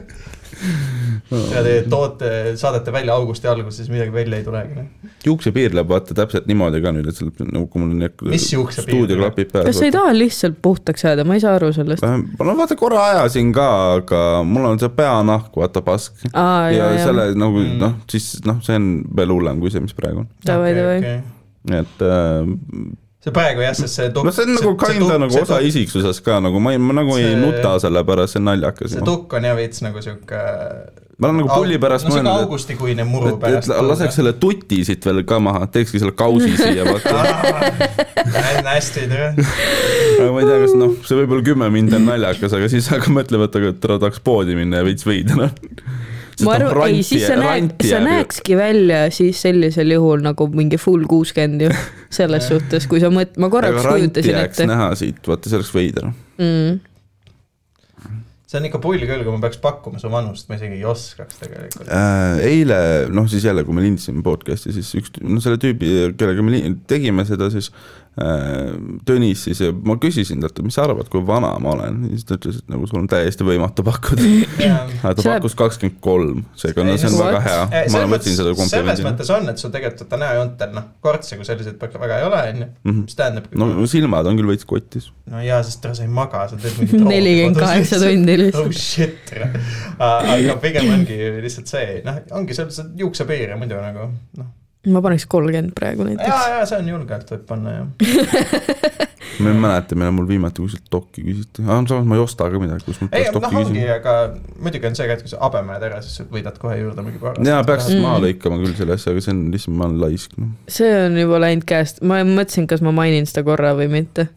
ja teie toote, saadete välja augusti alguses, midagi välja ei tulegi. noh. juuksepiir läheb vaata täpselt niimoodi ka nüüd, et seal nagu kui mul on juuksepiir? stuudioklapid peal. kas sa ei taha lihtsalt puhtaks jääda, ma ei saa aru sellest. no vaata korra ajasin ka, aga mul on see peanahk, vaata pask. ja ja, ja, selle nagu Mm. noh, siis noh, see on veel hullem kui see, mis praegu on, davai, davai. Et äh, see praegu jah, sest see tukk. no see on nagu kinda nagu osa isiksusest ka nagu ma ei, ma nagu ei see- nuta selle pärast, see on naljakas see. tukk on jah veits nagu sihuke. ma olen nagu pulli pärast no mõelnud, augustikuine muru et, pärast. laseks selle tuti siit veel ka maha, teekski selle kausi siia vaata. hästi, tere. aga ma ei tea, kas noh, see võib-olla kümme mind on naljakas, aga siis hakkad mõtlema, et aga tere, tahaks poodi minna ja veits veider on. Ma arvan, ei, siis sa näed, sa. näekski välja siis sellisel juhul nagu mingi full kuuskümmend ju, selles suhtes, kui sa mõt-, ma korraks kujutasin ette näha siit, vaata see oleks veider. mm.. see on ikka pull küll, kui ma peaks pakkuma su vanust, ma isegi ei oskaks tegelikult. Äh, eile, noh siis jälle, kui me lindistasime podcast'i, siis üks, noh selle tüübi, kellega me tegime seda, siis Tõnis siis, ma küsisin talt, et mis sa arvad, kui vana ma olen, siis ta ütles, et nagu sul on täiesti võimatu pakkuda. ta See pakkus kakskümmend kolm, seega no see on väga hea, ma võtsin seda selles komplimendina. mõttes on, et sul tegelikult on näojoontel noh, kortse kui selliseid väga väga ei ole, onju, Mhm. mis tähendab. no silmad on küll veits kotis. no jaa, sest tere, sa ei maga, sa teed mingit. nelikümmend kaheksa tundi oh lihtsalt. shit, tere. aga pigem ongi lihtsalt see, noh, ongi seal see juuksepiir ja muidu nagu noh, ma paneks kolmkümmend praegu jaa, näiteks. jaa, see on julgelt võib panna jah. ma ei mäleta, millal mul viimati kuskilt dokki küsiti, aga samas ma ei osta ka midagi, kus mul ei, peaks noh dokki ongi, küsima. aga muidugi on see ka, et kui sa habeme jääd ära, siis sa võidad kohe juurde mingi paar. jaa, peaks Mm. maha lõikama küll selle asja, aga see on lihtsalt, ma olen laisk, noh. see on juba läinud käest, ma mõtlesin, kas ma mainin seda korra või mitte.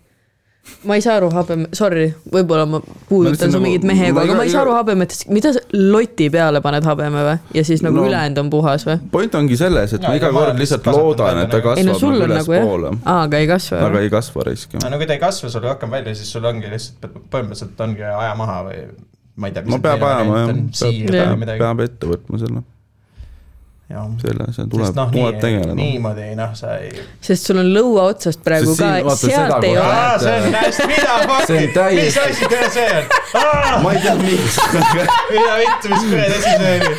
Ma ei saa aru habeme, sorry, võib-olla ma puudutan su nagu- mingit mehega, aga ma ei saa aru habemetest, mida sa loti peale paned habeme või? ja siis nagu No. no. ülejäänud on puhas või? point ongi selles, et Jaa, ma iga kord lihtsalt loodan, et ta ei no kasvab sul nagu on nagu jah ülespoole, aa, aga ei kasva aga ei kasva raisk. no kui ta ei kasva sul rohkem välja, siis sul ongi lihtsalt põhimõtteliselt ongi aja maha või ma ei tea. no peab ajama jah, peab, peab ette võtma selle, selle, see sest tuleb, noh, tuleb nii, tegeleda. niimoodi noh, sa ei. sest sul on lõua otsast praegu Sest ka siin-, seda sealt ei ole. see on hästi, mida fuck'i, täiesti- mis asi teil see on? ma ei tea, miks. mida vittu, mis kuradi asi see oli?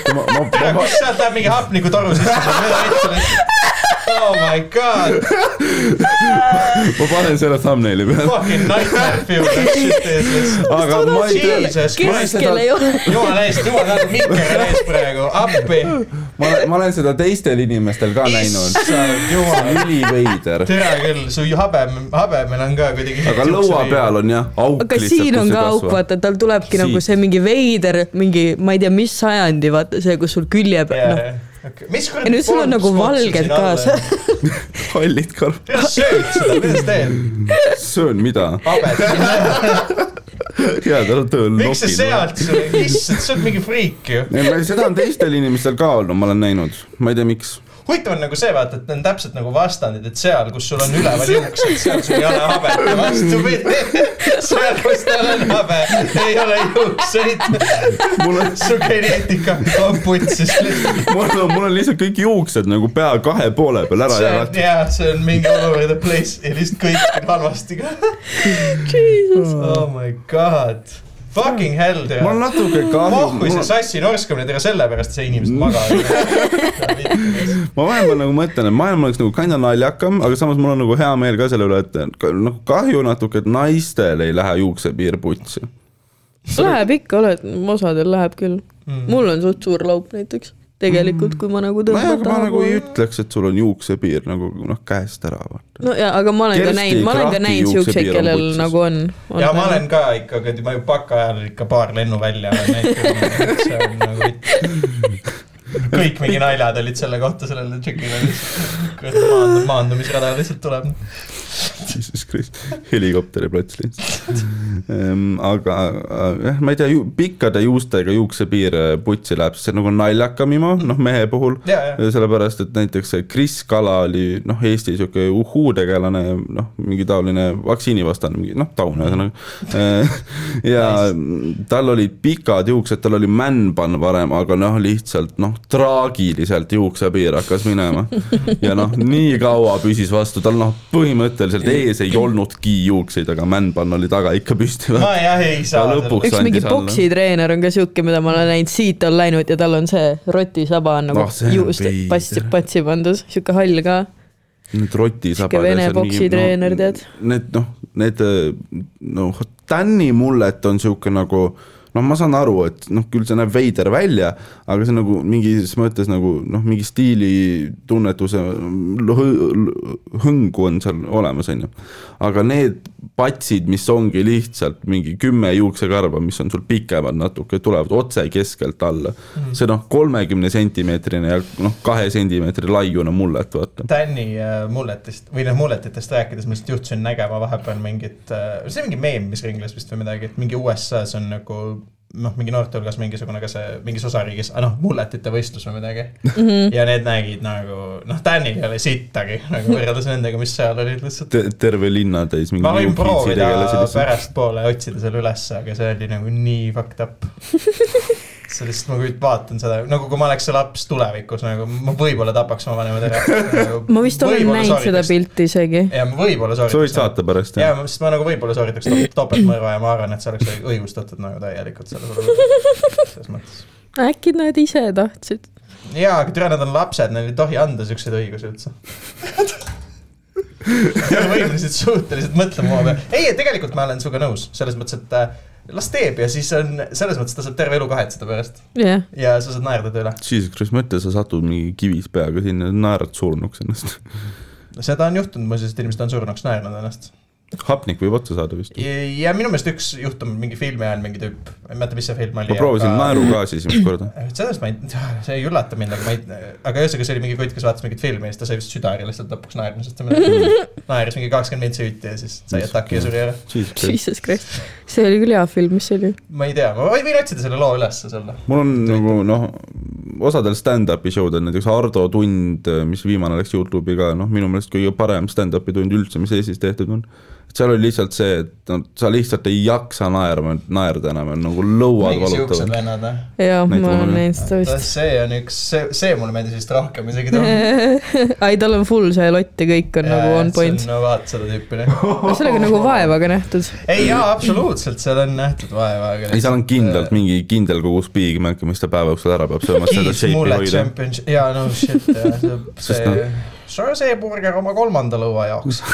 kust sealt läheb mingi hapnikutoru sisse, mida vittu? Oh my god, ma panen selle thumbnaili peale. fucking nightmare fuel, that shit is this. aga ma ei tea, keskel ei ole. jumala eest, jumala tänu, Mikker on ees praegu, appi. ma, ma olen seda teistel inimestel ka näinud. issand jumal, üliveider. tere küll, su habem, habemel on ka kuidagi. aga lõua peal on jah auk aga lihtsalt, siin on ka auk, vaata, tal tulebki Siit. nagu see mingi veider, mingi, ma ei tea, mis sajandi, vaata see, kus sul külje peal, noh, ja nüüd sul on nagu valged kaasa. hallid kuidas sööd seda, kuidas teed? söön mida? jaa, tal on tööl miks sa sealt, issand, sa oled mingi friik ju. seda on teistel inimestel ka olnud, ma olen näinud, ma ei tea, miks. Huvitav on nagu see, vaata, et need on täpselt nagu vastandid, et seal, kus sul on üleval juuksed, seal sul ei ole habet ja vastupidi. seal, kus tal on habe, ei ole juukseid. mul on, su geneetika on putsis mul on, mul on lihtsalt kõik juuksed nagu pea kahe poole peal ära see on jagatud. jaa, see on mingi all over the place ja lihtsalt kõik on halvasti ka. oh my god, fucking hell mul on tead. natuke pohhui see kahju, sassi norskamine, tere sellepärast see inimesed magavad. ma vahepeal nagu mõtlen, et maailm oleks nagu kinda naljakam, aga samas mul on nagu hea meel ka selle üle, et nagu kahju natuke, et naistel ei lähe juuksepiir putsi. Läheb ikka, oled, osadel läheb küll. Mm. mul on suht suur laup näiteks, tegelikult, kui ma nagu tõmban aga ma nagu ei. ütleks, et sul on juuksepiir nagu noh, käest ära vaata. no ja, aga ma olen ka Kersti näinud, ma olen ka näinud siukseid, on kellel putsis. nagu on, on. ja ma olen ka ikka, ma ju baka ajal ikka paar lennu välja olen näinud, see on nagu kõik mingi naljad olid selle kohta sellele tšekile lihtsalt maandu- maandumisrada lihtsalt tuleb. Jesus Christ, helikopteriplats lihtsalt. aga äh, jah, ma ei tea, pikkade juustega juuksepiir äh, putsi läheb, see on nagu naljakam imo, noh mehe puhul. sellepärast, et näiteks see Kris Kala oli noh, Eesti sihuke uhuu-tegelane, noh, mingi taoline vaktsiinivastane, mingi noh, taun ühesõnaga. ja tal olid pikad juuksed, tal oli männpann varem, aga noh, lihtsalt noh, traagiliselt juuksepiir hakkas minema. ja noh, nii kaua püsis vastu, tal noh, põhimõtteliselt ees ei olnudki juukseid, aga männpann oli taga ikka püsti. ma jah ei saa üks mingi poksitreener on ka siuke, mida ma olen näinud, siit on läinud ja tal on see rotisaba on nagu on juust patsi, patsi pandud, siuke hall ka. Need rotisabad. Vene poksitreener, tead. Need noh, need noh, Tänni mullet on sihuke nagu noh, ma saan aru, et noh, küll see näeb veider välja, aga see nagu mingis mõttes nagu noh, mingi stiilitunnetuse hõ- hõngu on seal olemas, on ju. aga need patsid, mis ongi lihtsalt mingi kümme juuksekarva, mis on sul pikemad natuke, tulevad otse keskelt alla mm. see noh, kolmekümne sentimeetrine ja noh, kahe sentimeetri laiune mullet, vaata. Tänni äh, mulletist või noh, mulletitest rääkides ma lihtsalt juhtusin nägema vahepeal mingit, see on mingi meem, mis ringles vist või midagi, et mingi USA-s on nagu noh, mingi noorte hulgas mingisugune ka see mingis osariigis, ah noh, mulletite võistlus või midagi mm. -hmm. ja need nägid nagu noh, Tänil ei ole sittagi nagu võrreldes nendega, mis seal olid lihtsalt. Te, terve linna täis mingi ma võin proovida pärastpoole otsida selle ülesse, aga see oli nagu nii fucked up. see lihtsalt, ma kujutan, vaatan seda nagu, kui ma oleks see laps tulevikus nagu, ma võib-olla tapaks oma vanemad ära nagu,. ma vist olen näinud seda. pilti isegi. ja ma võib-olla sa võid sooritaks. saata pärast ja jah? sest ma nagu võib-olla sooritaks top- topeltmõrva ja ma arvan, et see oleks õigustatud nagu täielikult selles olukorras, selles mõttes. äkki nad ise tahtsid. jaa, aga türa, nad on lapsed, neil ei tohi anda siukseid õigusi üldse. Ei ole võimelised suhteliselt mõtlema oma peale. ei, tegelikult ma olen sinuga nõus, selles mõttes, et äh, las teeb ja siis on, selles mõttes ta saab terve elu kahetseda pärast jah, ja sa saad naerda ta üle. Jesus Christ, mõtle, sa satud mingi kivis peaga sinna, naerad surnuks ennast. seda on juhtunud muuseas, et inimesed on surnuks naernud ennast. Hapnik võib otsa saada vist. ja minu meelest üks juhtum mingi filmi ajal mingi tüüp, ma ei mäleta, mis see film oli. ma proovisin naerugaasi esimest korda. sellest ma ei, see ei üllata mind, aga ma ei, aga ühesõnaga see oli mingi kutt, kes vaatas mingit filmi ja siis ta sai vist südari lihtsalt lõpuks naermisest. ta naeris mingi kakskümmend mintsi hüüti ja siis sai ataki ja suri ära. Jesus Christ. See oli küll hea film, mis see oli? ma ei tea, ma võin otsida selle loo ülesse selle. mul on nagu noh, osadel stand-up'i show del, näiteks Ardo tund, mis viimane läks Youtube'i ka, noh, minu meelest kõige parem stand-up'i tund üldse, mis Eestis tehtud on. Seal oli lihtsalt see, et no sa lihtsalt ei jaksa naerma, naerda enam, nagu lõuad mingi siuksed valutavad. vennad või? Neid ma olen näinud seda vist. see on üks, see, see mulle meeldis vist rohkem isegi too. ai, tal on full see lott ja kõik on nagu on point. no vaat seda tüüpi noh. sellega on nagu vaeva ka nähtud. ei jaa, absoluutselt, seal on nähtud vaeva, aga. ei, seal on kindlalt mingi kindel kogus Mac, mis ta päeva jooksul ära peab sööma, et seda shape'i hoida. jaa no shit jah, see, see, see, see burger oma kolmanda lõua jaoks.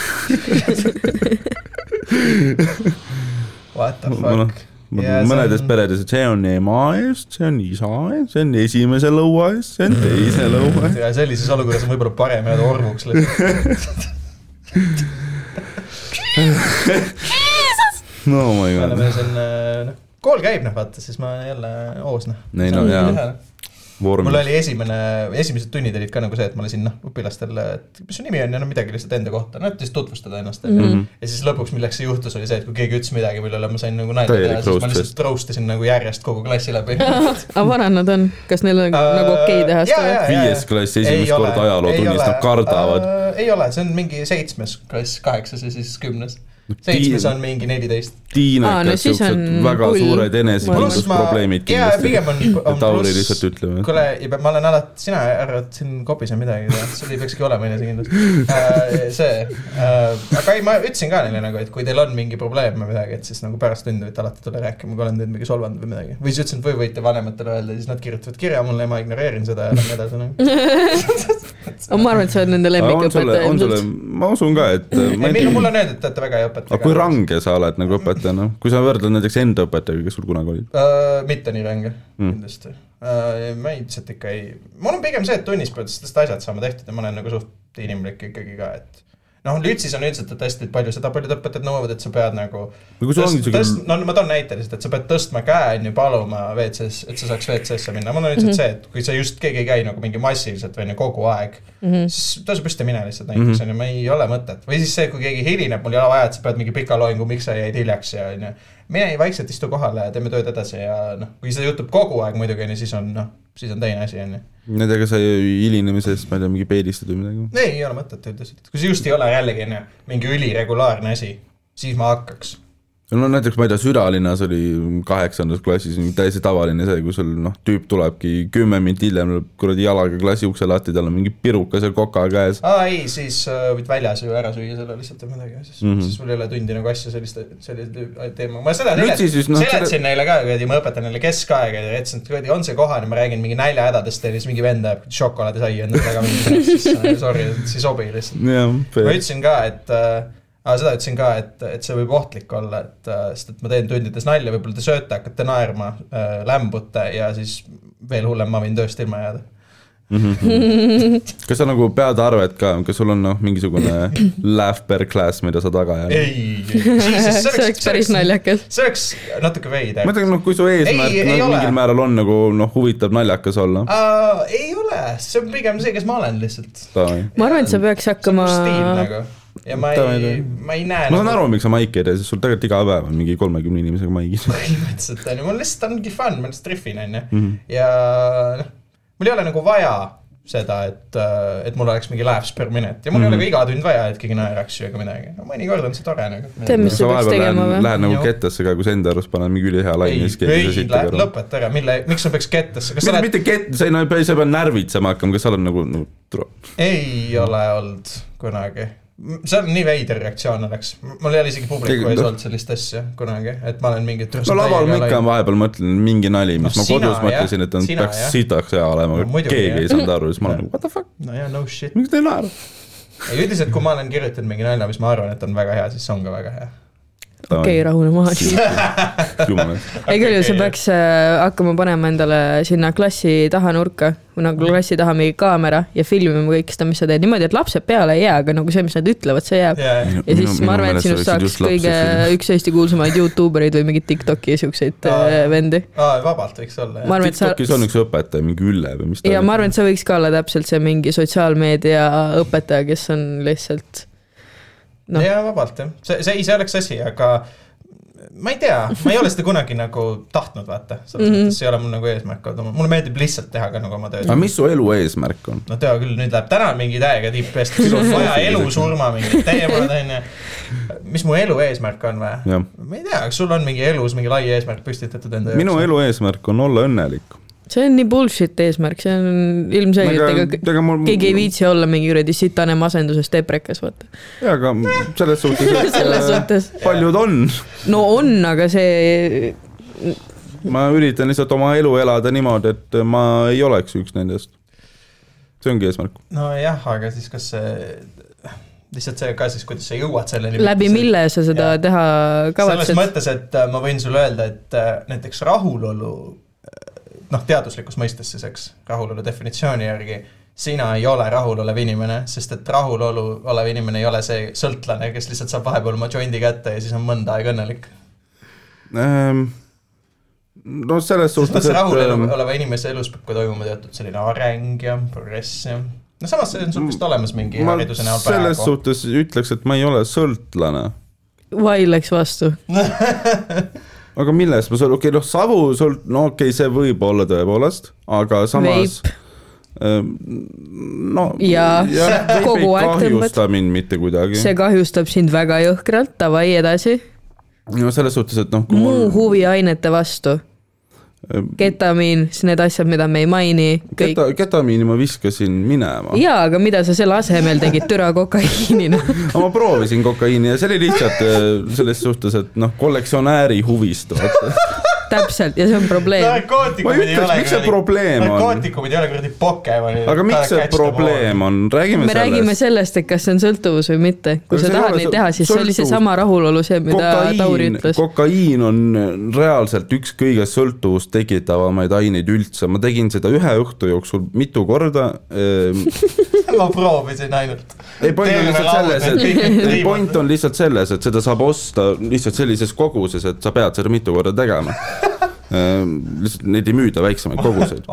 What the fuck. See mõnedes on- peredes, et see on ema eest, see on isa eest, see on esimese lõua eest, see on teise lõua eest. ja sellises olukorras on võib-olla parem jääda orvuks lihtsalt. no my me god oleme. siin, noh, kool käib noh, vaata, siis ma jälle hoos noh. Ei, no jaa. Mul vormis. oli esimene, esimesed tunnid olid ka nagu see, et ma lasin noh, õpilastele, et mis su nimi on ja no midagi lihtsalt enda kohta, no et lihtsalt tutvustada ennast mm. -hmm. ja siis lõpuks, milleks see juhtus, oli see, et kui keegi ütles midagi, mille üle ma sain nagu nalja teha, siis ma lihtsalt roast isin nagu järjest kogu klassi läbi. aga vanad nad on, kas neil on nagu okei teha seda? Viies klass esimest korda ajalootunnis, nad kardavad. äh,. ei ole, see on mingi seitsmes klass, kaheksas ja siis kümnes. Seitsmes on mingi neliteist. No tiinekad, siis on siuksed väga hull. suured enesekindlusprobleemid kindlasti. pigem on, on et Tauri pluss lihtsalt ütleme. kuule, ma olen alati, sina arvad siin kopis on midagi, sul ei peakski olema enesekindlust äh,. see äh,, aga ei, ma ütlesin ka neile nagu, et kui teil on mingi probleem või midagi, et siis nagu pärast tundi võite alati tulla rääkima, kui olen teid mingi solvanud või midagi. või siis ütlesin, et või võite vanematele öelda, siis nad kirjutavad kirja mulle ja ma ignoreerin seda ja lähen edasi nagu. ma arvan, et sa oled nende lemmikõpetaja ilmselt., ma usun ka, et äh, ei, ei meil, mulle on öeldud, et te olete väga hea õpetaja. aga kui range sa oled nagu õpetajana, kui sa võrdled näiteks enda õpetajaga, kes sul kunagi olid? uh,? mitte nii range Mm. kindlasti uh,. ma üldiselt ikka ei, mul on pigem see, et tunnis peavad sellest asjad saama tehtud ja ma olen nagu suht inimlik ikkagi ka, et noh, Lütsis on üldiselt, et hästi palju seda paljud õpetajad nõuavad, et sa pead nagu või kui sul ongi siuke, no ma toon näite lihtsalt, et sa pead tõstma käe on ju paluma WC-s, et sa saaks WC-sse minna, mul on üldiselt mm -hmm. see, et kui sa just keegi ei käi nagu mingi massiliselt või on ju kogu aeg mm, Mhm. -hmm. siis tõuse püsti mine lihtsalt näiteks on ju, ma ei ole mõtet. või siis see, kui keegi hilineb, mul ei ole vaja, et sa pead mingi pika loengu, miks sa jäid hiljaks ja on ju. Mine vaikselt istu kohale ja teeme tööd edasi ja noh, kui see juhtub kogu aeg muidugi on ju, siis on noh, siis on teine asi on ju. nendega sa hilinemisest, ma ei tea, mingi peedistad või midagi. ei, ei ole mõtet üldiselt, kui see just ei ole jällegi on ju mingi üliregulaarne asi, siis ma hakkaks no näiteks ma ei tea, südalinnas oli kaheksandas klassis täiesti tavaline see, kui sul noh, tüüp tulebki kümme minti hiljem, kuradi jalaga klassi ukse lahti, tal on mingi pirukas ja koka käes. aa ei, siis äh, võid väljas ju ära süüa selle lihtsalt või midagi, siis mm. -hmm. siis mul ei ole tundi nagu asja selliste, sellise teema, ma seda seletasin selle- neile ka, kuradi, ma õpetan neile keskaega ja ütlesin, et kuradi, on see kohane, ma räägin mingi näljahädadest ja siis mingi vend ajab šokolaadisai enda taga mingi, siis äh, sorry, see ei sobi lihtsalt. ma ütlesin ka, et äh, aga seda ütlesin ka, et, et see võib ohtlik olla, et äh, sest et ma teen tundides nalja, võib-olla te sööte, hakkate naerma äh,, lämbute ja siis veel hullem, ma võin tööst ilma jääda. kas sa nagu pead arvet ka, kas sul on noh, mingisugune laugh per class, mida sa taga ajad? ei, see oleks päris. naljakas. see oleks natuke veider ma. ütlen, noh, kui su eesmärk Ei, ei ole. mingil määral on nagu noh, huvitav, naljakas olla. Uh, ei ole, see on pigem see, kes ma olen lihtsalt. ma arvan, et sa peaks hakkama, stiil nagu ja ma ei ma ei näe. ma saan aru, miks sa maiki ei tee, sest sul tegelikult iga päev on mingi kolmekümne inimesega maigis. põhimõtteliselt on ju, mul lihtsalt ongi fun, ma lihtsalt trihvin, on ju. Mhm. ja noh, mul ei ole nagu vaja seda, et, et mul oleks mingi laughs per minute ja mul mm -hmm. ei ole Mhm. ka iga tund vaja, et keegi naeraks ju ega midagi. mõnikord on see tore nagu. Tead, mis sa peaks tegema või? Lähed nagu Joo. kettesse ka, kui sa enda arust paned mingi ülihea laine, ei siis, keegi ei saa siit lõpeta ära, mille, miks ma peaks kettesse, kas sa mitte, oled, mitte kett, sa ei, no sa ei pea närvitsema hakkama, kas sa oled nagu, nagu tro- ei ole olnud kunagi. See on nii veider reaktsioon oleks, mul ei ole isegi publiku ees noh. olnud sellist asja kunagi, et ma olen mingi. no laval ma ikka vahepeal mõtlen mingi nali, mis No ma kodus jah. mõtlesin, et on, peaks sitaks hea olema No aga keegi jah. ei saanud aru, siis ma olen nagu what the fuck, no jaa, no shit. miks te ei naera? ei üldiselt, kui ma olen kirjutanud mingi nalja, mis ma arvan, et on väga hea, siis see on ka väga hea. okei, rahune maha ei küll sa peaks äh, hakkama panema endale sinna klassi taha nurka, nagu klassi taha mingi kaamera ja filmima kõike seda, mis sa teed. Niimoodi, et lapsed peale ei jää, aga nagu see, mis nad ütlevad, see jääb. jaa, ja siis ma arvan, et sinust saaks kõige, üks Eesti kuulsamaid Youtube eid või mingeid Tiktoki siukseid äh, vendi. aa, vabalt võiks olla, ma jah. arvan, et sa TikTokis on üks õpetaja, mingi Ülle või mis ta ja ma arvan, et sa võiks ka olla täpselt see mingi sotsiaalmeedia õpetaja, kes on lihtsalt noh, jaa, vabalt jah, see, see, see oleks asi, aga ma ei tea, ma ei ole seda kunagi nagu tahtnud vaata, selles Mhm. mõttes see ei ole mul nagu eesmärk olnud, mulle meeldib lihtsalt teha ka nagu oma tööd aga. mis su elu eesmärk on? no tea küll, nüüd läheb täna mingi täiega tipp eest, sul on vaja elu-surma mingid teemad onju. mis mu elu eesmärk on või? ma ei tea, kas sul on mingi elus mingi lai eesmärk püstitatud enda minu elu eesmärk on olla õnnelik. See on nii bullshit eesmärk, see on ilmselgelt, ega ega mul keegi ei viitsi olla mingi kuradi sitane masenduses deprekas, vaata. jaa, aga selles suhtes, et selles äh, suhtes, paljud on. no on, aga see, ma üritan lihtsalt oma elu elada niimoodi, et ma ei oleks üks nendest. see ongi eesmärk. nojah, aga siis kas see, lihtsalt see ka siis, kuidas sa jõuad selleni. läbi mille sa seda Jaa. teha selles kavatsed. mõttes, et äh, ma võin sulle öelda, et äh, näiteks rahulolu, noh, teaduslikus mõistes siis, eks, rahulolu definitsiooni järgi, sina ei ole rahulolev inimene, sest et rahulolu olev inimene ei ole see sõltlane, kes lihtsalt saab vahepeal oma jondi kätte ja siis on mõnda aega õnnelik. Ähm, no selles suhtes, et rahul ähm, oleva inimese elus peab ka toimuma teatud selline areng ja progress ja no samas see on sul vist olemas mingi hariduse näol selles praegu. suhtes ütleks, et ma ei ole sõltlane vaidleks vastu. aga millest ma sõl-, okei okay, noh, savu sõlt-, no okei okay,, see võib olla tõepoolest, aga samas ähm, no Jaa, veip kogu ei aeg kahjusta mind mitte kuidagi. see kahjustab sind väga jõhkralt, davai edasi. no selles suhtes, et noh, muu mul huviainete vastu, ketamiin, siis need asjad, mida me ei maini, keta-, ketamiini ma viskasin minema. jaa, aga mida sa selle asemel tegid, türa kokaiinina? ma proovisin kokaiini ja see oli lihtsalt äh, selles suhtes, et noh, kollektsionääri huvist, vaata. täpselt, ja see on probleem. ma narkootikumid ei ei ütleks, miks see probleem on. narkootikumid ei ole kuradi Pokemoni. aga miks see probleem on, räägime me räägime sellest. sellest, et kas see on sõltuvus või mitte. kui sa ei tahad neid teha, siis see oli sõltuvus. seesama rahulolu, see, mida Tauri kokaiin, ütles. kokaiin on reaalselt üks kõige sõltuvust tekitavamaid aineid üldse, ma tegin seda ühe õhtu jooksul mitu korda ehm, ma proovisin ainult. ei, point on lihtsalt selles, et point on lihtsalt selles, et seda saab osta lihtsalt sellises koguses, et sa pead seda mitu korda tegema. Lihtsalt neid ei müüda väiksemaid koguseid.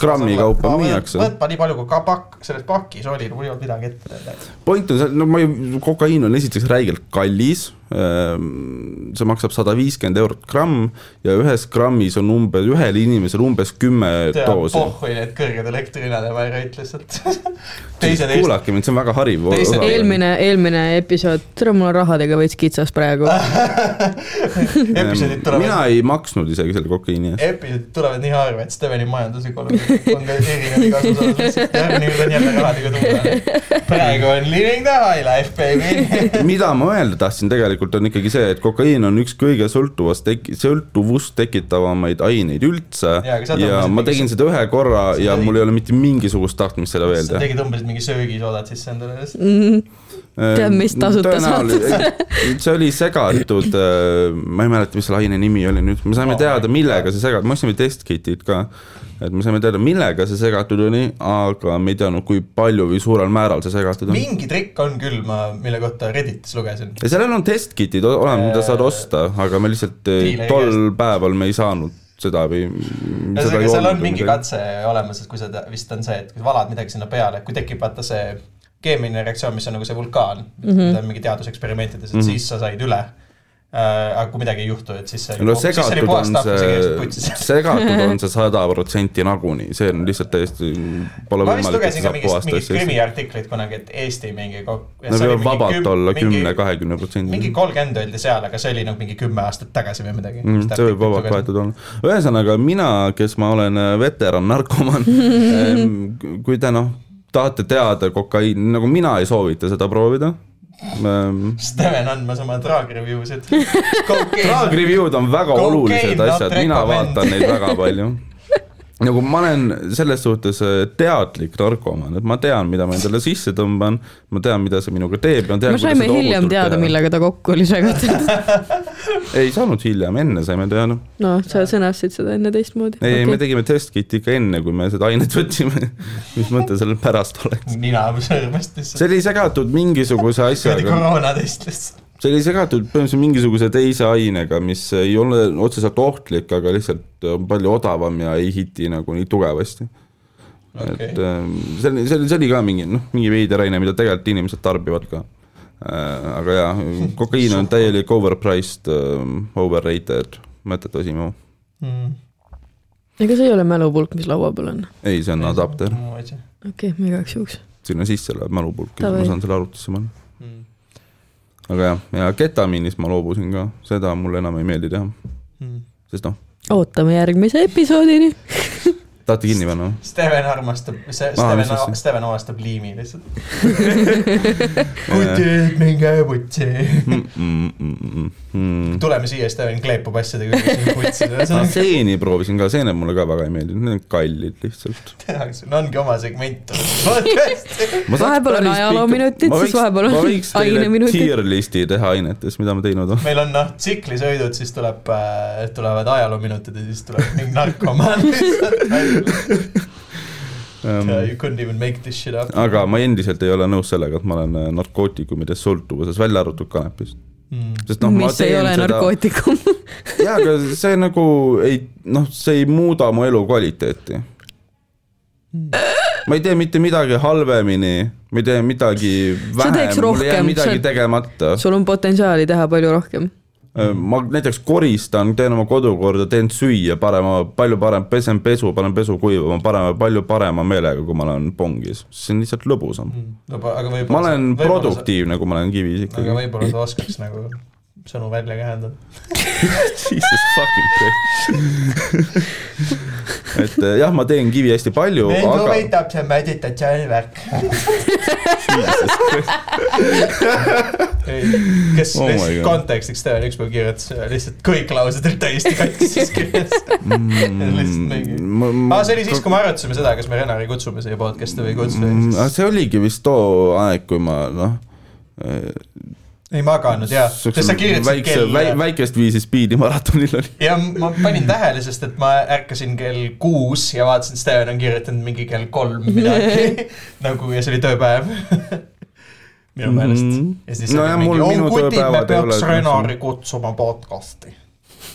Grammi kaupa müüakse. võtma nii palju, kui ka pakk, selles pakis oli, olnud midagi ette point on see, no ma ei, kokaiin on esiteks räigelt kallis. See maksab sada viiskümmend eurot gramm ja ühes grammis on umbes, ühel inimesel umbes kümme doosi. pohhui need kõrged elektrihinnad ja ma ei rõit lihtsalt. kuulake mind, see on väga hariv. Eelmine, eelmine episood, tere, mul on rahadega veits kitsas praegu. episoodid tulevad mina ei maksnud isegi selle kokaiini eest. episoodid tulevad nii harva, et Steveni majanduslik olukord on ka erinev igas osas. järgmine kord on jälle rahadega tulla. praegu on living the high life, baby. mida ma öelda tahtsin tegelikult on ikkagi see, et kokaiin on üks kõige sõltuvast teki-, sõltuvust tekitavamaid aineid üldse sa ja tõmbasid ma mingi- tegin seda ühe korra sa ja tegid- mul ei ole mitte mingisugust tahtmist seda veel sa teha. tegid umbes mingi söögisoodat sisse endale. Tead, mis tasuta see oli segatud, ma ei mäleta, mis selle aine nimi oli nüüd, me saime Oh teada, millega see segatud, me ostsime testkitid ka. Et me saime teada, millega see segatud oli, aga me ei teadnud, kui palju või suurel määral see segatud on. mingi trikk on küll, ma, mille kohta Redditis lugesin. ja sellel on testkitid olemas, mida saad osta, aga me lihtsalt eh, tol päeval me ei saanud seda või. ühesõnaga, seal on mingi. katse olemas, et kui sa, vist on see, et kui valad midagi sinna peale, kui tekib vaata see keemiline reaktsioon, mis on nagu see vulkaan mm, -hmm. mida on mingi teaduseksperimentides, et mm -hmm. siis sa said üle äh,. Aga kui midagi ei juhtu, et siis see no segatud on see segatud on see sada protsenti nagunii, see on lihtsalt täiesti, pole ma võimalik, et see saab mingit, puhast mingit krimiartiklit kunagi, et Eesti mingi no võib vabalt olla kümne, kahekümne protsendi. mingi kolmkümmend öeldi seal, aga see oli nagu mingi kümme aastat tagasi või midagi Mm, see võib vabalt võetud olla. ühesõnaga mina, kes ma olen äh, veteran narkomaan, kui te noh, tahate teada kokaiini, nagu mina ei soovita seda proovida. Steven andmas oma drag review sid. Drag review'd on väga Cocaine olulised asjad, mina vaatan neid väga palju. nagu ma olen selles suhtes äh, teadlik narkomaan, et ma tean, mida ma endale sisse tõmban, ma tean, mida see minuga teeb me saime hiljem teada, millega ta kokku oli segatud. ei saanud hiljem, enne saime teada. noh, sa sõnastasid seda enne teistmoodi. ei okay., me tegime testkiti ikka enne, kui me seda ainet võtsime. mis mõte sellel pärast oleks? nina sõrmest lihtsalt. see oli segatud mingisuguse kuradi asjaga, koroonatest lihtsalt. See oli segatud põhimõtteliselt mingisuguse teise ainega, mis ei ole otseselt ohtlik, aga lihtsalt on palju odavam ja ei hiti nagu nii tugevasti okay.. et, ähm, see oli, see oli, see oli ka mingi noh, mingi veider aine, mida tegelikult inimesed tarbivad ka. aga jaa, kokaiin on täielik overpriced, overrated, mõttetu asi mu. mm.. ega see ei ole mälupulk, mis laua peal on? ei, see on adapter, okei okay,, ma igaks juhuks. sinna sisse läheb mälupulk ma saan selle arvutisse panna. Aga jah, ja ketamiinist ma loobusin ka, seda mulle enam ei meeldi teha, Mm. sest noh, ootame järgmise episoodini. tahate kinni panna või? Steven armastab, see Steven asja?, Steven avastab liimi lihtsalt. kutid, minge putsi. Mm, tuleme siia, Steven kleepub asjadega, mis on putsi. seeni proovisin ka, seened mulle ka väga ei meeldinud, need on kallid lihtsalt. tehakse, no ongi oma segment. Vahepeal on ajaloominutid, siis vahepeal on ma aineminutid. tier list'i teha ainetest, mida ma teinud olen. meil on noh, tsiklisõidud, siis tuleb äh,, tulevad ajaloominutid ja siis tuleb mingi narkomaan lihtsalt välja. You couldn't even make this shit up. aga ma endiselt ei ole nõus sellega, et ma olen äh, narkootikumidest sõltuvuses, välja arvatud kanepist. sest noh, ma mis ei teen ole seda, narkootikum. jaa, aga see nagu ei, noh, see ei muuda mu elukvaliteeti. ma ei tee mitte midagi halvemini, ma ei tee midagi vähem, mul ei jää rohkem, midagi sa- tegemata. sul on potentsiaali teha palju rohkem. Ma näiteks koristan, teen oma kodu korda, teen süüa parema, palju parem, pesen pesu, panen pesu kuivama parema, palju parema meelega, kui ma olen pongis, see on lihtsalt lõbusam. aga võib-olla ma olen produktiivne, kui ma olen kivis aga ikkagi. võib-olla sa oskaks nagu sõnu välja kähendada. Jesus fucking Christ. et eh, jah, ma teen kivi hästi palju, mind aga huvitab see meditatsioonivärk. kes Oh lihtsalt kontekstiks tean, ükspäev kirjutas äh, lihtsalt kõik laused olid täiesti katkises kirjas. lihtsalt mingi. aa, see oli siis, kui me arutasime seda, kas me Renari kutsume siia podcast'i või ei kutsu Mm, see oligi vist too aeg, kui ma noh. Ei maganud ja, sest sa kirjutasid väikse, kell väikest viisi spiidi maratonil oli. ja ma panin tähele, sest et ma ärkasin kell kuus ja vaatasin, Steven on kirjutanud mingi kell kolm midagi nagu ja see oli tööpäev. minu meelest Mhm. ja siis No oli ja mingi oh kutid, me peaks Renari kutsuma podcast'i.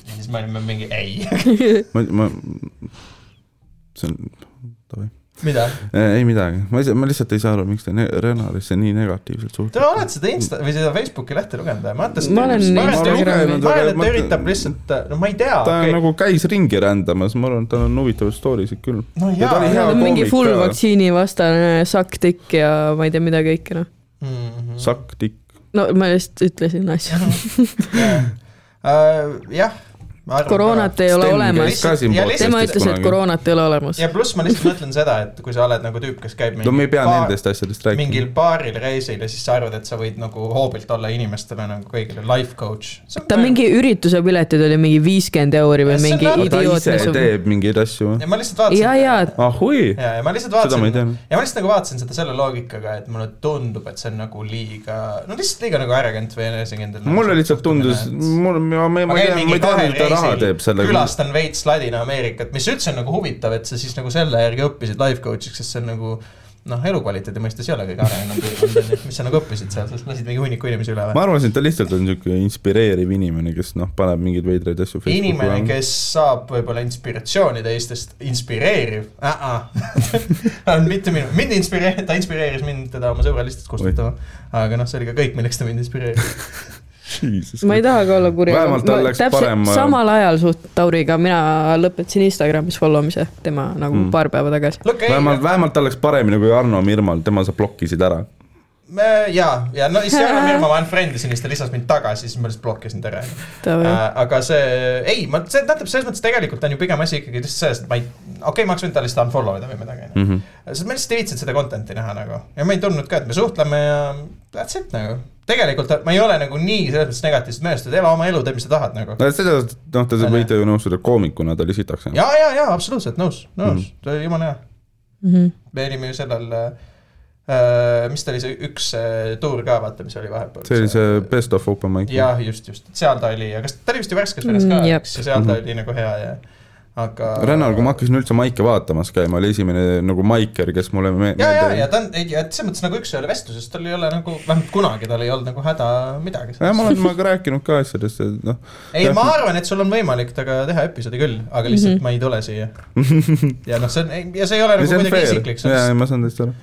ja siis me olime mingi ei, ma, ma, see on, davai. mida? ei midagi, ma saa, ma lihtsalt ei saa aru, miks te Renarisse nii negatiivselt Te suhtute. olete seda Insta või seda Facebooki lehte lugenud või? ma mõtlesin, et ta- üritab lihtsalt, no ma ei tea, ta okei. nagu käis ringi rändamas, ma arvan, et tal on huvitavaid story sid küll. no ja ta oli jaa, hea on mingi koomik full vaktsiinivastane sakk-tikk ja ma ei tea mida kõike noh. Mhm. Sakk, tikk. no ma just ütlesin asju. jah. Koroonat ei ole olemas tema ütles, et koroonat ei ole olemas. ja pluss ma lihtsalt mõtlen seda, et kui sa oled nagu tüüp, kes käib no me ei pea paar- nendest asjadest mingil rääkima. baaril reisil ja siis sa arvad, et sa võid nagu hoobilt olla inimestele nagu kõigile life coach. ta mingi ürituse piletid oli mingi viiskümmend euri või Ja mingi nagu- ta idioot, ise mis teeb mingeid asju või? ja ma lihtsalt vaatasin. ja, ja ahhui, ja, ja ma lihtsalt vaatasin teadnud. ja ma lihtsalt nagu vaatasin seda selle loogikaga, et mulle tundub, et see on nagu liiga, no lihtsalt liiga nagu arrogant või enesekindel. mulle lihtsalt tundus, mul, ma, ma, ma ei tea, ma sellega. külastan veits Ladina-Ameerikat, mis üldse on nagu huvitav, et sa siis nagu selle järgi õppisid life coach'iks, sest see on nagu noh, elukvaliteedi mõistes ei ole kõige arenenud piirkond on ju, mis sa nagu õppisid seal, sa lasid mingi hunniku inimesi üle ma või? arvasin, et ta lihtsalt on niisugune inspireeriv inimene, kes noh, paneb mingeid veidraid asju inimene, Facebooki. kes saab võib-olla inspiratsiooni teistest, inspireeriv uh, -uh. on mitte minu, mind inspireeris, ta inspireeris mind teda oma sõbralistest kustutama. aga noh, see oli ka kõik, milleks ta mind inspireeris. ma ei taha ka olla kuri, Vähemalt tal läks parem- äh, samal ajal suht Tauriga mina lõpetasin Instagramis follow mise tema nagu Mm. paar päeva tagasi. vähemalt, vähemalt tal läks paremini kui Arno Mirmal, tema sa blokkisid ära. ja, ja no siis Jaan Mirma ma unfriend isin, siis ta lisas mind tagasi, siis ma lihtsalt blokkisin ta ära. Äh, aga see, ei, ma, see tähendab selles mõttes tegelikult on ju pigem asi ikkagi lihtsalt selles, et ma ei, okei okay,, ma oleks võinud ta lihtsalt unfollow ida või midagi, onju. Mhm. sest ma lihtsalt ei viitsinud seda content'i näha nagu ja ma ei tundnud ka, et me suhtleme ja that's it nagu. Tegelikult ma ei ole nagu nii selles mõttes negatiivselt meelestatud, ela oma elu, tee, mis sa tahad nagu. no seda, noh, te võite ju nõustuda, koomikuna ta oli sitaks. ja, ja, ja absoluutselt nõus, nõus mm., ta oli jumala hea. Mhm. me olime ju sellel äh,, mis ta oli see üks äh, tuur ka, vaata, mis oli vahepeal. see oli see best of open mic. jah, just, just, seal ta oli ja kas ta oli vist ju värskes veres ka Mm,, jep. eks, ja seal ta Mhm. oli nagu hea ja, aga. Rennar, kui ma hakkasin üldse maike vaatamas käima, oli esimene nagu maiker, kes mulle me- ja, ja, ja ta on, ja selles mõttes nagu üks-ühele vestluses, tal ei ole nagu, vähemalt kunagi tal ei olnud nagu häda midagi. jah, ma olen temaga rääkinud ka asjadest, et noh. ei, ma arvan, et sul on võimalik temaga teha episoodi küll, aga lihtsalt mm -hmm. ma ei tule siia. ja noh, see on, ja see ei ole nagu kuidagi isiklik, jaa, ma saan täiesti aru.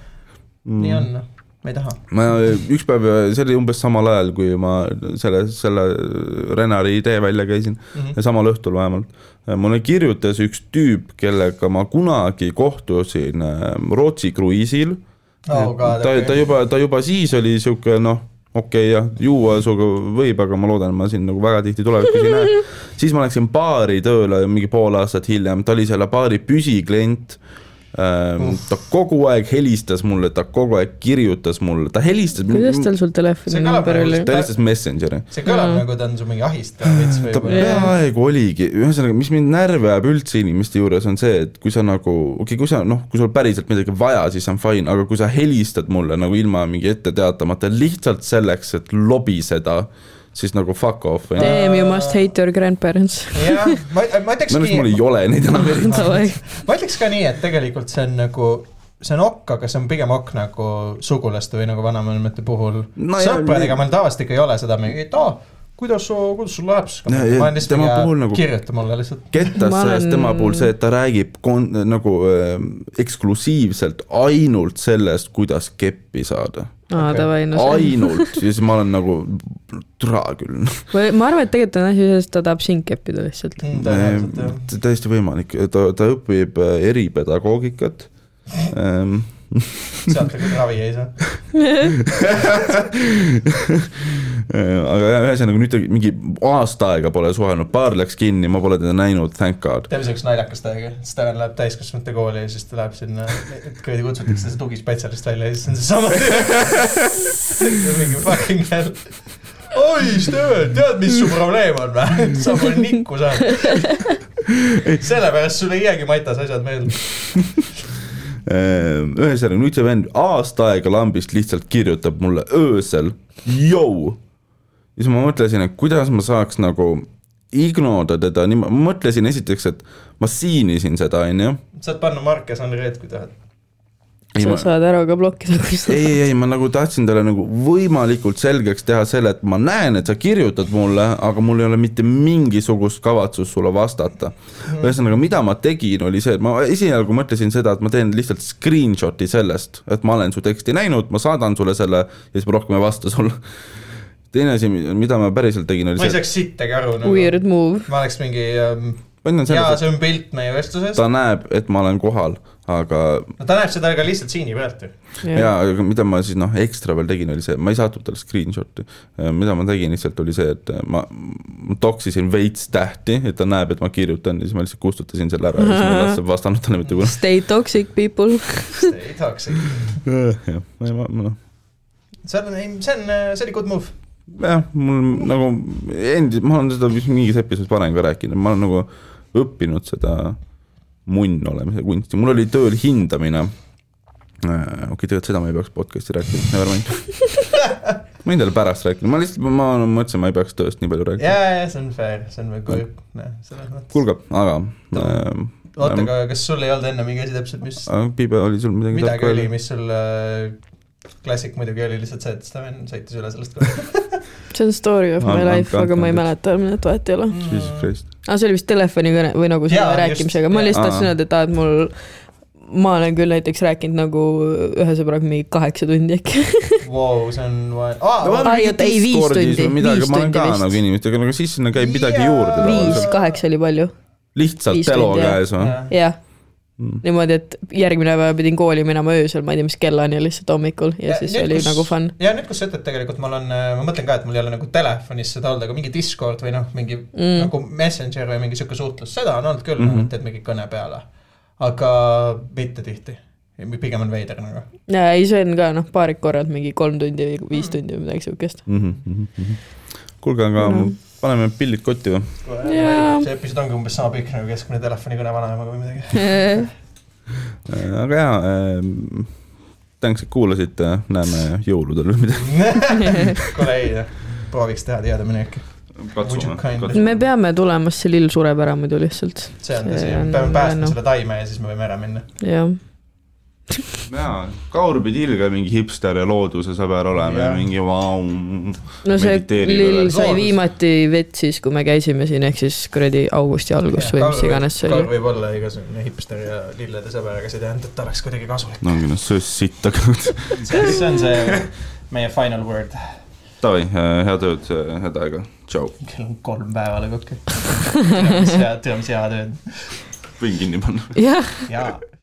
nii on, noh, ma ei taha. ma üks päev, see oli umbes samal ajal, kui ma selle, selle Renari idee välja käisin Mm -hmm. samal õhtul vähemalt. mulle kirjutas üks tüüp, kellega ma kunagi kohtusin äh, Rootsi kruiisil Oh ta ta juba, ta juba siis oli sihuke noh, okei okay, jah, juua sinuga võib, aga ma loodan, ma sind nagu väga tihti tulevikus ei näe. siis ma läksin baari tööle mingi pool aastat hiljem, ta oli selle baari püsiklient. Ta kogu aeg helistas mulle, ta kogu aeg kirjutas mulle, ta helistas. kuidas tal sul See telefoni kõlab number nagu oli see- ta helistas Messengeri. see kõlab nagu ta on su mingi ahistaja veits ta võib-olla. peaaegu oligi, ühesõnaga, mis mind närvi ajab üldse inimeste juures, on see, et kui sa nagu, okei okay,, kui sa noh, kui sul päriselt midagi vaja, siis on fine, aga kui sa helistad mulle nagu ilma mingi ette teatamata lihtsalt selleks, et lobiseda, siis nagu fuck off. minu Damn you must hate your grandparents. jah, ma, ma ütleks arust mul ei ole neid enam eriti. Ma ütleks ka nii, et tegelikult see on nagu see on okk, aga see on pigem okk nagu sugulaste või nagu vanavanemate puhul No sõpradega meil tavaliselt ikka ei ole seda mingi, et aa, kuidas su, kuidas sul läheb siis? Ma olen lihtsalt tema puhul nagu- kirjuta mulle lihtsalt. kettas olen- tema puhul see, et ta räägib kon-, nagu äh, eksklusiivselt ainult sellest, kuidas keppi saada. aa, Okei. davai, no see. ainult ja siis ma olen nagu, türa küll. ma arvan, et tegelikult on asi selles, et ta tahab sind keppida lihtsalt. jah. täiesti võimalik, ta, ta õpib äh, eripedagoogikat ähm,. Sealt ta küll ravi ei saa. aga jah, ühesõnaga nüüd ta mingi aasta aega pole suhelnud, baar läks kinni, ma pole teda näinud, thank god. tead, mis oleks naljakas täiega, Steven läheb täiskasvanute kooli ja siis ta läheb sinna, kuradi kutsutakse see tugispetsialist välja ja siis on seesama mingi fucking hell. oi, Steven, tead, mis su probleem on või? sa pole nikku saanud. sellepärast sul ei jäägi matas asjad meelde. Ehm, ühesõnaga nüüd see vend aasta aega lambist lihtsalt kirjutab mulle öösel, jõu. ja siis ma mõtlesin, et kuidas ma saaks nagu ignoda teda nii, ma mõtlesin esiteks, et ma siinisin seda, onju. saad panna Marke Sanriet, kui tahad. ei, sa ma, saad ära ka blokkida, kui sa ei, ei, ei, ma nagu tahtsin talle nagu võimalikult selgeks teha selle, et ma näen, et sa kirjutad mulle, aga mul ei ole mitte mingisugust kavatsust sulle vastata. ühesõnaga, mida ma tegin, oli see, et ma esialgu mõtlesin seda, et ma teen lihtsalt screenshot'i sellest, et ma olen su teksti näinud, ma saadan sulle selle ja siis ma rohkem ei vasta sulle. teine asi, mida ma päriselt tegin, oli ma ei see, saaks sittagi aru nagu. Weird move. ma oleks mingi ähm,, jaa, see on pilt meie vestlusest. ta näeb, et ma olen kohal, aga no ta näeb seda ka lihtsalt siini pealt ju. ja aga mida ma siis noh, ekstra veel tegin, oli see, ma ei saatnud talle screenshot'i. mida ma tegin lihtsalt oli see, et ma, ma toksisin veits tähti, et ta näeb, et ma kirjutan ja siis ma lihtsalt kustutasin selle ära ja siis ma ei lase- vastanud talle mitte kunagi. Stay toxic people. ei tahaks. jah, ma ei, ma noh, see on, see on, see oli good move. jah, mul nagu endi-, ma olen seda vist mingis episoodis varem ka rääkinud, ma olen nagu õppinud seda munn olemise kunsti, mul oli tööl hindamine. okei okay,, tegelikult seda ma ei peaks podcast'i rääkima, never mind. ma võin teile pärast rääkida, ma lihtsalt, ma mõtlesin, ma ei peaks tööst nii palju rääkima. ja see on fair, see on veel korrektne selles mõttes. kuulge, aga äh, oota, aga kas sul ei olnud enne mingi asi täpselt, mis, äh, Piibe, oli sul midagi midagi oli, mis sul äh, klassik muidugi oli lihtsalt see, et Steven sõitis üle sellest kohast. see on story of my life, aga ma ei mäleta, milline vahet ei ole. Jesus Christ. aa, see oli vist telefonikõne või nagu selle rääkimisega, ma lihtsalt tahtsin öelda, et aa, et mul, ma olen küll näiteks rääkinud nagu ühe sõbraga mingi kaheksa tundi äkki. Vau, see on vaja, aa, Ai, oota, ei, viis tundi, viis ma olen tundi ka vist. nagu inimestega, aga siis sinna käib midagi Jaa. juurde. viis, kaheksa oli palju, lihtsalt jah. käes või? jah. niimoodi, et järgmine päev pidin kooli minema öösel, ma ei tea, mis kellani lihtsalt hommikul ja Ja siis nüüd, oli kus- nagu fun. ja nüüd, kus sa ütled, tegelikult mul on, ma mõtlen ka, et mul ei ole nagu telefonis seda olnud, aga mingi Discord või noh, mingi mm. Mm. nagu Messenger või mingi sihuke suhtlus, seda on olnud küll mm. -hmm. et teed mingi kõne peale. aga mitte tihti, pigem on veider nagu. ja ei, see on ka noh, paarid korrad mingi kolm tundi või viis tundi või midagi siukest. Mhm, kuulge, aga No. Paneme pillid kotti või? See episood ongi umbes sama pikk nagu keskmine telefonikõne vanaemaga või midagi. aga jaa äh,, tänks, et kuulasite, näeme jõuludel või midagi. kuule ei, prooviks teha katsume. me peame tulema, sest see lill sureb ära muidu lihtsalt. see on See tõsi, peame päästma noh. selle taime ja siis me võime ära minna. jah, jaa, Kaur pidi ilge mingi hipster ja looduse sõber olema ja mingi vau. no see lill sai viimati vett siis, kui me käisime siin, ehk siis kuradi augusti algus või mis iganes see oli. võib olla igasugune hipster ja lillede sõber, aga see ei tähenda, et ta oleks kuidagi kasulik. no ongi noh, söös sitta ka. see on see meie final word. Davai, head ööd, head aega, tšau. kell on kolm päeva lõpuks. tere, mis hea, tere, mis hea tööd. võin kinni panna. jah jaa